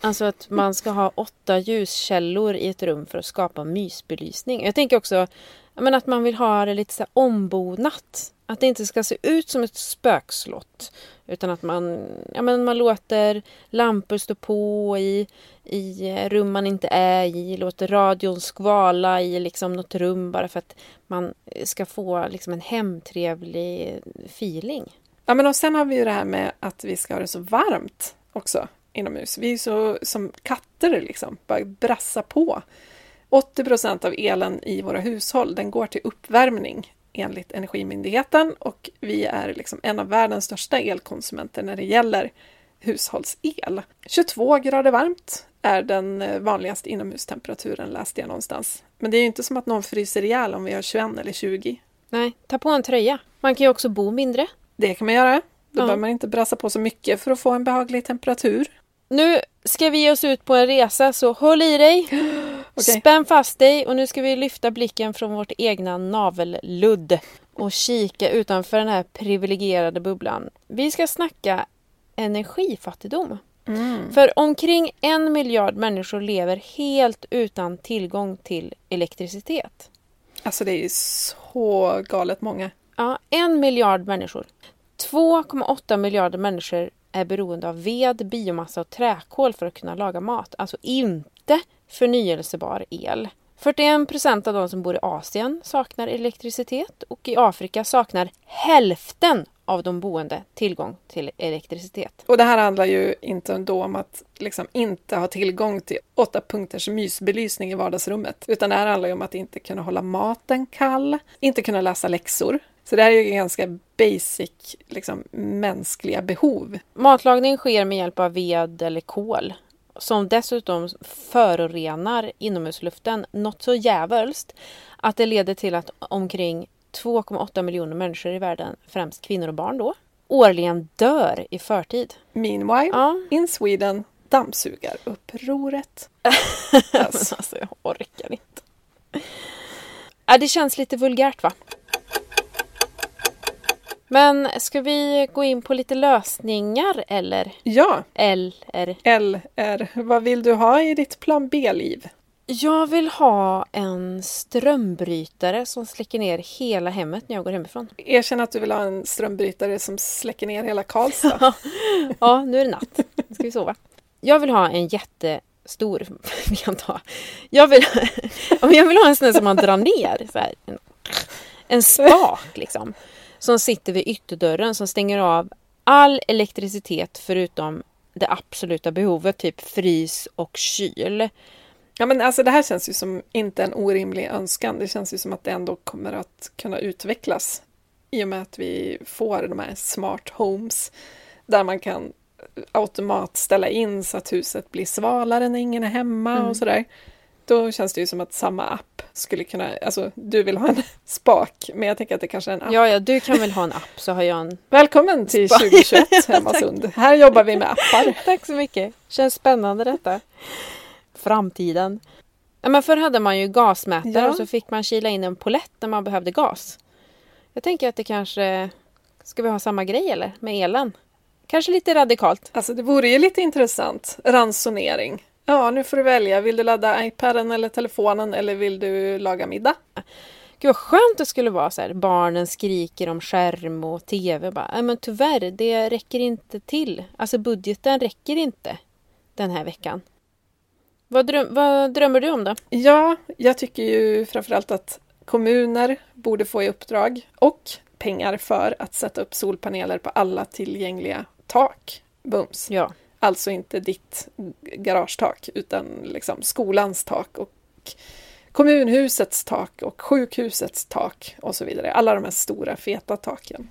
Alltså att man ska ha åtta ljuskällor i ett rum för att skapa mysbelysning. Jag tänker också men att man vill ha det lite så här ombonat. Att det inte ska se ut som ett spökslott. Utan att man, ja, men man låter lampor stå på i, i rum man inte är i. Låter radion skvala i liksom något rum bara för att man ska få liksom en hemtrevlig feeling. Ja, men och sen har vi ju det här med att vi ska ha det så varmt också inomhus. Vi är så som katter liksom, bara brassa på. 80 procent av elen i våra hushåll den går till uppvärmning enligt Energimyndigheten och vi är liksom en av världens största elkonsumenter när det gäller hushållsel. 22 grader varmt är den eh, vanligaste inomhustemperaturen läste jag någonstans. Men det är ju inte som att någon fryser ihjäl om vi har 21 eller 20. Nej, ta på en tröja. Man kan ju också bo mindre. Det kan man göra. Då Ja. behöver man inte brassa på så mycket för att få en behaglig temperatur. Nu ska vi ge oss ut på en resa så håll i dig. Okej. Spänn fast dig och nu ska vi lyfta blicken från vårt egna navelludd och kika utanför den här privilegierade bubblan. Vi ska snacka energifattigdom. För omkring en miljard människor lever helt utan tillgång till elektricitet. Alltså det är ju så galet många. Ja, en miljard människor. 2,8 miljarder människor är beroende av ved, biomassa och träkol för att kunna laga mat. Alltså inte förnyelsebar el. 41 procent av de som bor i Asien saknar elektricitet och i Afrika saknar hälften av de boende tillgång till elektricitet. Och det här handlar ju inte då om att liksom inte ha tillgång till åtta punkters mysbelysning i vardagsrummet, utan det här handlar ju om att inte kunna hålla maten kall, inte kunna läsa läxor. Så det här är ju ganska basic, liksom mänskliga behov. Matlagning sker med hjälp av ved eller kol som dessutom förorenar inomhusluften något så jävulst att det leder till att omkring 2,8 miljoner människor i världen, främst kvinnor och barn då, årligen dör i förtid. Meanwhile, Ja. in Sweden, dammsugarupproret. Alltså. alltså, jag orkar inte. Ja, det känns lite vulgärt va? Men ska vi gå in på lite lösningar eller? Ja, Eller? LR, vad vill du ha i ditt plan B-liv? Jag vill ha en strömbrytare som släcker ner hela hemmet när jag går hemifrån. Erkänn att du vill ha en strömbrytare som släcker ner hela Karlstad. Ja, nu är det natt. Nu ska vi sova. Jag vill ha en jättestor... jag inte ha. Jag vill, jag vill ha en sån som man drar ner. Så här, en, en spak liksom. Som sitter vid ytterdörren som stänger av all elektricitet förutom det absoluta behovet, typ frys och kyl. Ja, men alltså det här känns ju som inte en orimlig önskan. Det känns ju som att det ändå kommer att kunna utvecklas i och med att vi får de här smart homes där man kan automat ställa in så att huset blir svalare när ingen är hemma och sådär. Då känns det ju som att samma app skulle kunna, alltså du vill ha en spak, men jag tänker att det kanske är en app. Ja, ja, du kan väl ha en app så har jag en. Välkommen till 2021 Hemmasund. Här jobbar vi med appar. Tack så mycket. Känns spännande detta. Framtiden. Ja, men förr hade man ju gasmätare Ja. och så fick man kila in en polett när man behövde gas. Jag tänker att det kanske... Ska vi ha samma grej eller? Med elen? Kanske lite radikalt. Alltså det vore ju lite intressant. Ransonering. Ja, nu får du välja. Vill du ladda iPaden eller telefonen eller vill du laga middag? Gud vad skönt det skulle vara så här. Barnen skriker om skärm och tv. Bara, "Nej, men tyvärr, det räcker inte till. Alltså budgeten räcker inte den här veckan. Vad, dröm, vad drömmer du om då? Ja, jag tycker ju framförallt att kommuner borde få i uppdrag och pengar för att sätta upp solpaneler på alla tillgängliga tak. Bums. Ja. Alltså inte ditt garagetak utan liksom skolans tak och kommunhusets tak och sjukhusets tak och så vidare. Alla de här stora feta taken.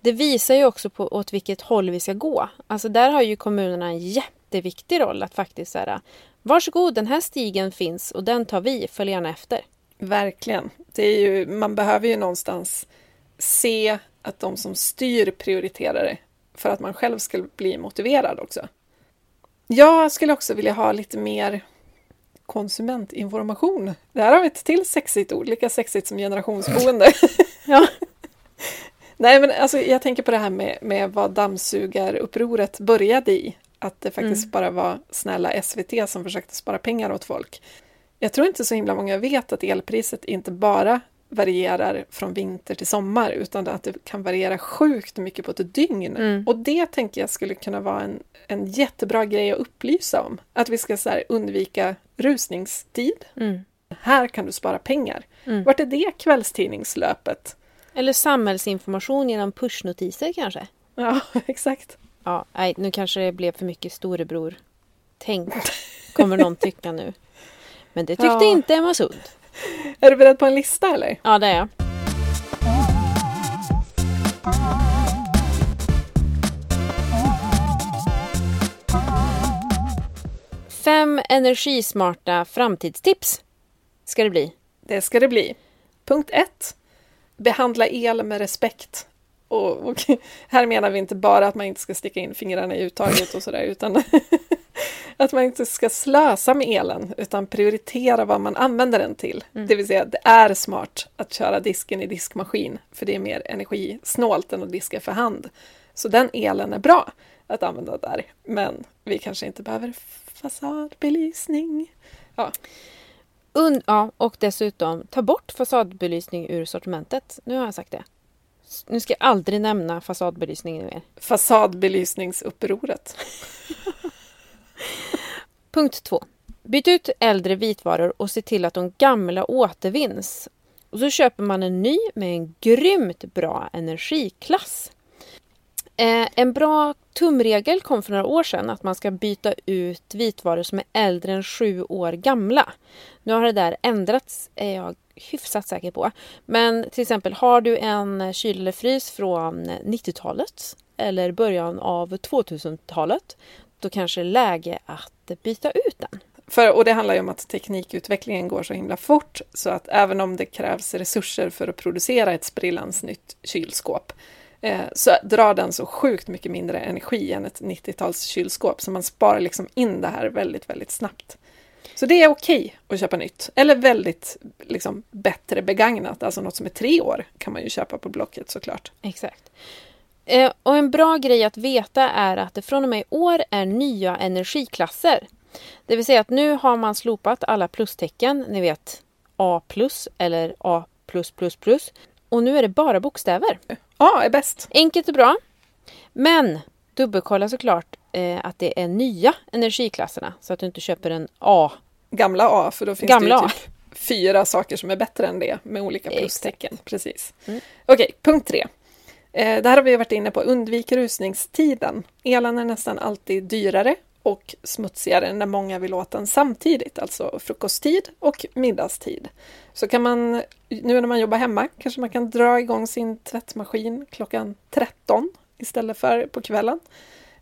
Det visar ju också på åt vilket håll vi ska gå. Alltså där har ju kommunerna en jätteviktig roll att faktiskt säga Varsågod, den här stigen finns och den tar vi, följ gärna efter. Verkligen. Det är ju, man behöver ju någonstans se att de som styr prioriterar det för att man själv ska bli motiverad också. Jag skulle också vilja ha lite mer konsumentinformation. Det här har vi ett till sexigt ord, lika sexigt som generationsboende. Ja. Nej, men alltså, jag tänker på det här med, med vad dammsugarupproret började i. Att det faktiskt Mm. bara var snälla SVT som försökte spara pengar åt folk. Jag tror inte så himla många vet att elpriset inte bara varierar från vinter till sommar utan att det kan variera sjukt mycket på ett dygn. Mm. Och det tänker jag skulle kunna vara en, en jättebra grej att upplysa om. Att vi ska så undvika rusningstid. Mm. Här kan du spara pengar. Mm. Vart är det kvällstidningslöpet? Eller samhällsinformation genom pushnotiser kanske. Ja, exakt. Ja, nej, nu kanske det blev för mycket storebror. Tänk, kommer någon tycka nu. Men det tyckte Ja. inte Emma Sund. Är du beredd på en lista eller? Ja, det är jag. Fem energismarta framtidstips ska det bli. Det ska det bli. Punkt ett. Behandla el med respekt. Och, och här menar vi inte bara att man inte ska sticka in fingrarna i uttaget och sådär, utan att man inte ska slösa med elen, utan prioritera vad man använder den till. Det vill säga, det är smart att köra disken i diskmaskin, för det är mer energisnålt än att diska för hand. Så den elen är bra att använda där, men vi kanske inte behöver fasadbelysning. Ja, Un- ja, och dessutom ta bort fasadbelysning ur sortimentet. Nu har jag sagt det. Nu ska jag aldrig nämna fasadbelysning mer. fasadbelysningsupproret. Punkt 2. Byt ut äldre vitvaror och se till att de gamla återvinns. Och så köper man en ny med en grymt bra energiklass. Eh, en bra tumregel kom för några år sedan att man ska byta ut vitvaror som är äldre än sju år gamla. Nu har det där ändrats, är jag hyfsat säker på. Men till exempel har du en kyl eller frys från 90-talet eller början av 2000-talet då kanske det är läge att byta ut den. För, och det handlar ju om att teknikutvecklingen går så himla fort så att även om det krävs resurser för att producera ett sprillans nytt kylskåp eh, så drar den så sjukt mycket mindre energi än ett 90-tals kylskåp så man sparar liksom in det här väldigt, väldigt snabbt. Så det är okej att köpa nytt. Eller väldigt liksom, bättre begagnat, alltså något som är tre år kan man ju köpa på Blocket såklart. Exakt. Eh, och en bra grej att veta är att det från och med i år är nya energiklasser. Det vill säga att nu har man slopat alla plustecken, ni vet A plus eller A plus plus plus. Och nu är det bara bokstäver. A är bäst. Enkelt och bra. Men dubbelkolla såklart eh, att det är nya energiklasserna så att du inte köper en A. Gamla A, för då finns Gamla det ju A. typ fyra saker som är bättre än det med olika plustecken. Precis. Mm. Okej, punkt tre. Eh, här har vi varit inne på undvik rusningstiden. Elen är nästan alltid dyrare och smutsigare när många vill åt den samtidigt, alltså frukosttid och middagstid. Så kan man, nu när man jobbar hemma, kanske man kan dra igång sin tvättmaskin klockan 13 istället för på kvällen.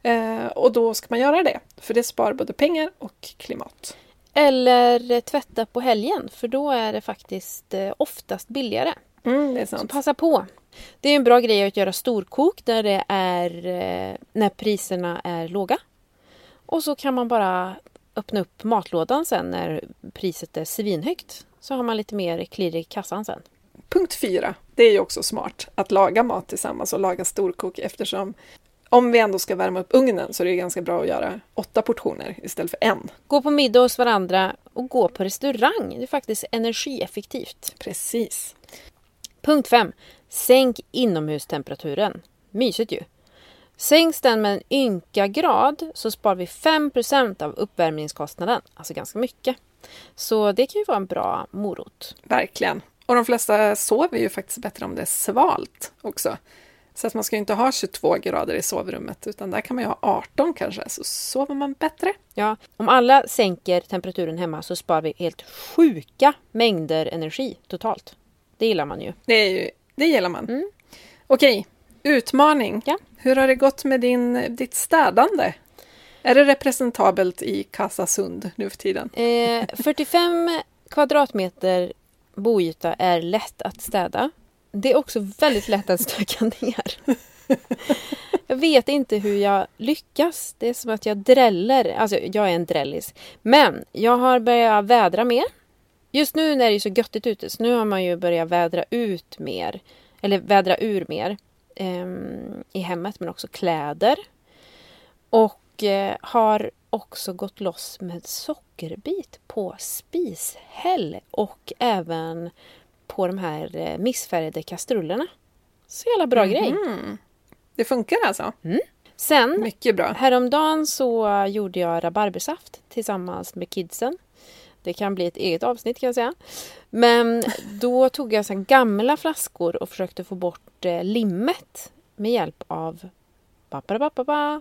Eh, och då ska man göra det, för det sparar både pengar och klimat. Eller tvätta på helgen för då är det faktiskt eh, oftast billigare. Mm, det är Så sant. passa på. Det är en bra grej att göra storkok där det är eh, när priserna är låga. Och så kan man bara öppna upp matlådan sen när priset är svinhögt. Så har man lite mer klirr i kassan sen. Punkt fyra, det är ju också smart att laga mat tillsammans och laga storkok eftersom om vi ändå ska värma upp ugnen så är det ganska bra att göra åtta portioner istället för en. Gå på middag hos varandra och gå på restaurang. Det är faktiskt energieffektivt. Precis. Punkt 5. Sänk inomhustemperaturen. Mysigt ju. Sänks den med en ynka grad så sparar vi 5% av uppvärmningskostnaden. Alltså ganska mycket. Så det kan ju vara en bra morot. Verkligen. Och de flesta sover ju faktiskt bättre om det är svalt också. Så att man ska ju inte ha 22 grader i sovrummet utan där kan man ju ha 18 kanske, så sover man bättre. Ja, om alla sänker temperaturen hemma så sparar vi helt sjuka mängder energi totalt. Det gillar man ju. Det, är ju, det gillar man. Mm. Okej, utmaning. Ja. Hur har det gått med din, ditt städande? Är det representabelt i Kasasund nu för tiden? Eh, 45 kvadratmeter boyta är lätt att städa. Det är också väldigt lätt att stöka ner. Jag vet inte hur jag lyckas. Det är som att jag dräller. Alltså, jag är en drällis. Men jag har börjat vädra mer. Just nu när det är så göttigt ute, så nu har man ju börjat vädra ut mer. Eller vädra ur mer. ehm, I hemmet, men också kläder. Och eh, har också gått loss med sockerbit på spishäll och även på de här eh, missfärgade kastrullerna. Så jävla bra grej. Mm. Det funkar alltså? Sen Mycket bra. häromdagen så gjorde jag rabarbersaft tillsammans med kidsen. Det kan bli ett eget avsnitt kan jag säga. Men då tog jag så gamla flaskor och försökte få bort eh, limmet med hjälp av ba,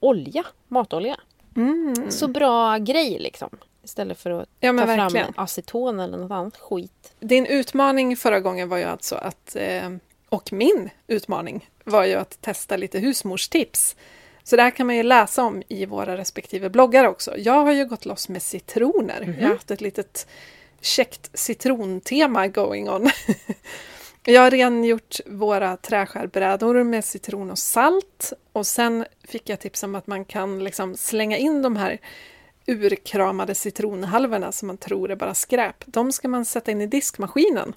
olja, matolja. Mm. Så bra grej liksom. Istället för att Ja, ta verkligen. fram aceton eller något annat skit. Din utmaning förra gången var ju alltså att, eh, och min utmaning var ju att testa lite husmorstips. Så det här kan man ju läsa om i våra respektive bloggar också. Jag har ju gått loss med citroner. Jag har haft ett litet käckt citrontema going on. Jag har rengjort våra träskärbrädor med citron och salt och sen fick jag tips om att man kan liksom slänga in de här urkramade citronhalvorna som man tror är bara skräp. De ska man sätta in i diskmaskinen.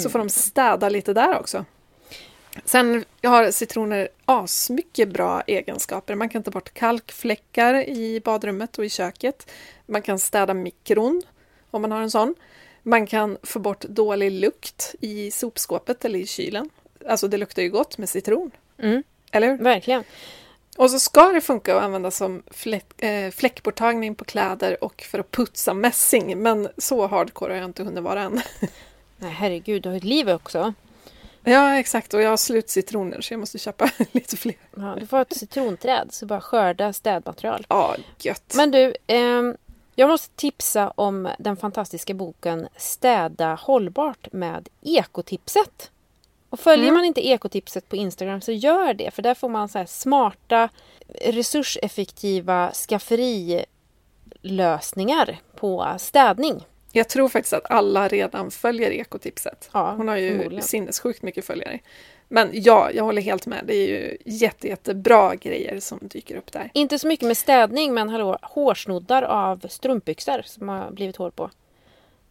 Så får de städa lite där också. Sen har citroner asmycket bra egenskaper. Man kan ta bort kalkfläckar i badrummet och i köket. Man kan städa mikron om man har en sån. Man kan få bort dålig lukt i sopskåpet eller i kylen. Alltså det luktar ju gott med citron. Mm. Eller hur? Verkligen. Och så ska det funka att använda som fläck, eh, fläckborttagning på kläder och för att putsa mässing. Men så hardcore har jag inte hunnit vara än. Nej herregud, du har ett liv också. Ja, exakt. Och jag har slut citroner så jag måste köpa lite fler. Ja, du får ett citronträd så bara skörda städmaterial. Ja, gött. Men du, ehm, jag måste tipsa om den fantastiska boken Städa hållbart med Ekotipset. Och följer Mm. man inte Ekotipset på Instagram så gör det för där får man så här smarta resurseffektiva skafferilösningar på städning. Jag tror faktiskt att alla redan följer ekotipset. Ja, Hon har ju sinnessjukt mycket följare. Men ja, jag håller helt med. Det är ju jätte, jättebra grejer som dyker upp där. Inte så mycket med städning men hallå, hårsnoddar av strumpbyxor som har blivit hår på.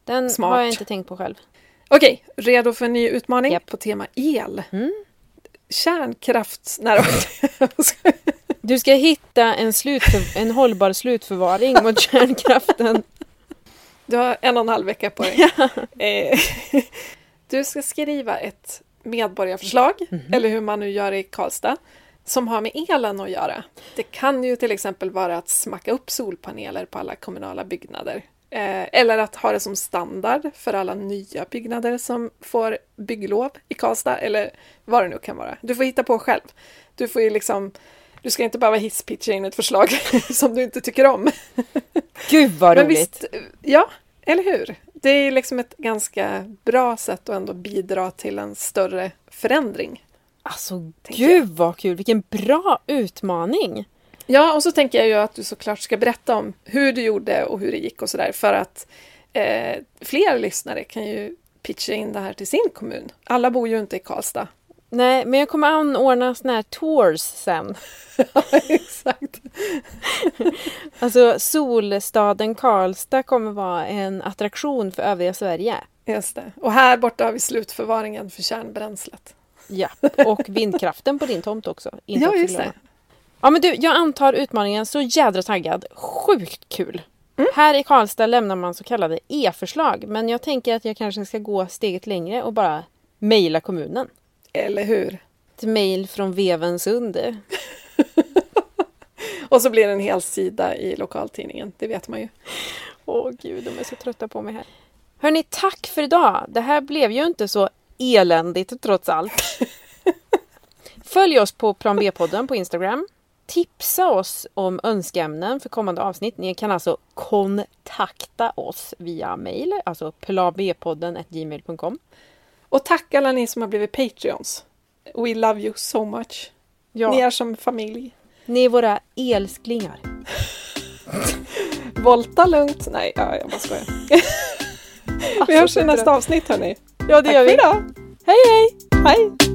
Den Smart. har jag inte tänkt på själv. Okej, redo för en ny utmaning Japp. på tema el. Mm. Kärnkraft... Nej. Du ska hitta en, slutför- en hållbar slutförvaring mot kärnkraften. Du har en och en halv vecka på dig. Eh, Du ska skriva ett medborgarförslag, eller hur man nu gör i Karlstad, som har med elen att göra. Det kan ju till exempel vara att smacka upp solpaneler på alla kommunala byggnader. Eh, Eller att ha det som standard för alla nya byggnader som får bygglov i Karlstad, eller vad det nu kan vara. Du får hitta på själv. Du får ju liksom du ska inte behöva hisspitcha in ett förslag som du inte tycker om. Gud vad roligt! visst, ja, eller hur? Det är liksom ett ganska bra sätt att ändå bidra till en större förändring. Alltså gud vad kul! Vilken bra utmaning! Ja, och så tänker jag ju att du såklart ska berätta om hur du gjorde och hur det gick och sådär för att eh, fler lyssnare kan ju pitcha in det här till sin kommun. Alla bor ju inte i Karlstad. Nej, men jag kommer anordna såna här tours sen. Exakt. Alltså solstaden Karlstad kommer vara en attraktion för övriga Sverige. Just det. Och här borta har vi slutförvaringen för kärnbränslet. Ja, och vindkraften på din tomt också. Inte Ja, just det. Ja, men du, jag antar utmaningen så jädra taggad. Sjukt kul! Här i Karlstad lämnar man så kallade e-förslag, men jag tänker att jag kanske ska gå steget längre och bara mejla kommunen. Eller hur? Ett mejl från Vevensund. Och så blir det en hel sida i lokaltidningen, det vet man ju. Åh gud, de är så trötta på mig här. Hörni, tack för idag! Det här blev ju inte så eländigt trots allt. Följ oss på Plan B-podden på Instagram. Tipsa oss om önskeämnen för kommande avsnitt. Ni kan alltså kontakta oss via mail, alltså planbpodden gmail.com. Och tack alla ni som har blivit Patreons. We love you so much. Ja, Ni är som familj. ni är våra älsklingar. Volta lugnt. Nej, ja, jag bara skojar. Vi hörs i nästa avsnitt hörni. Ja, det Tack gör för vi. idag. Hej hej!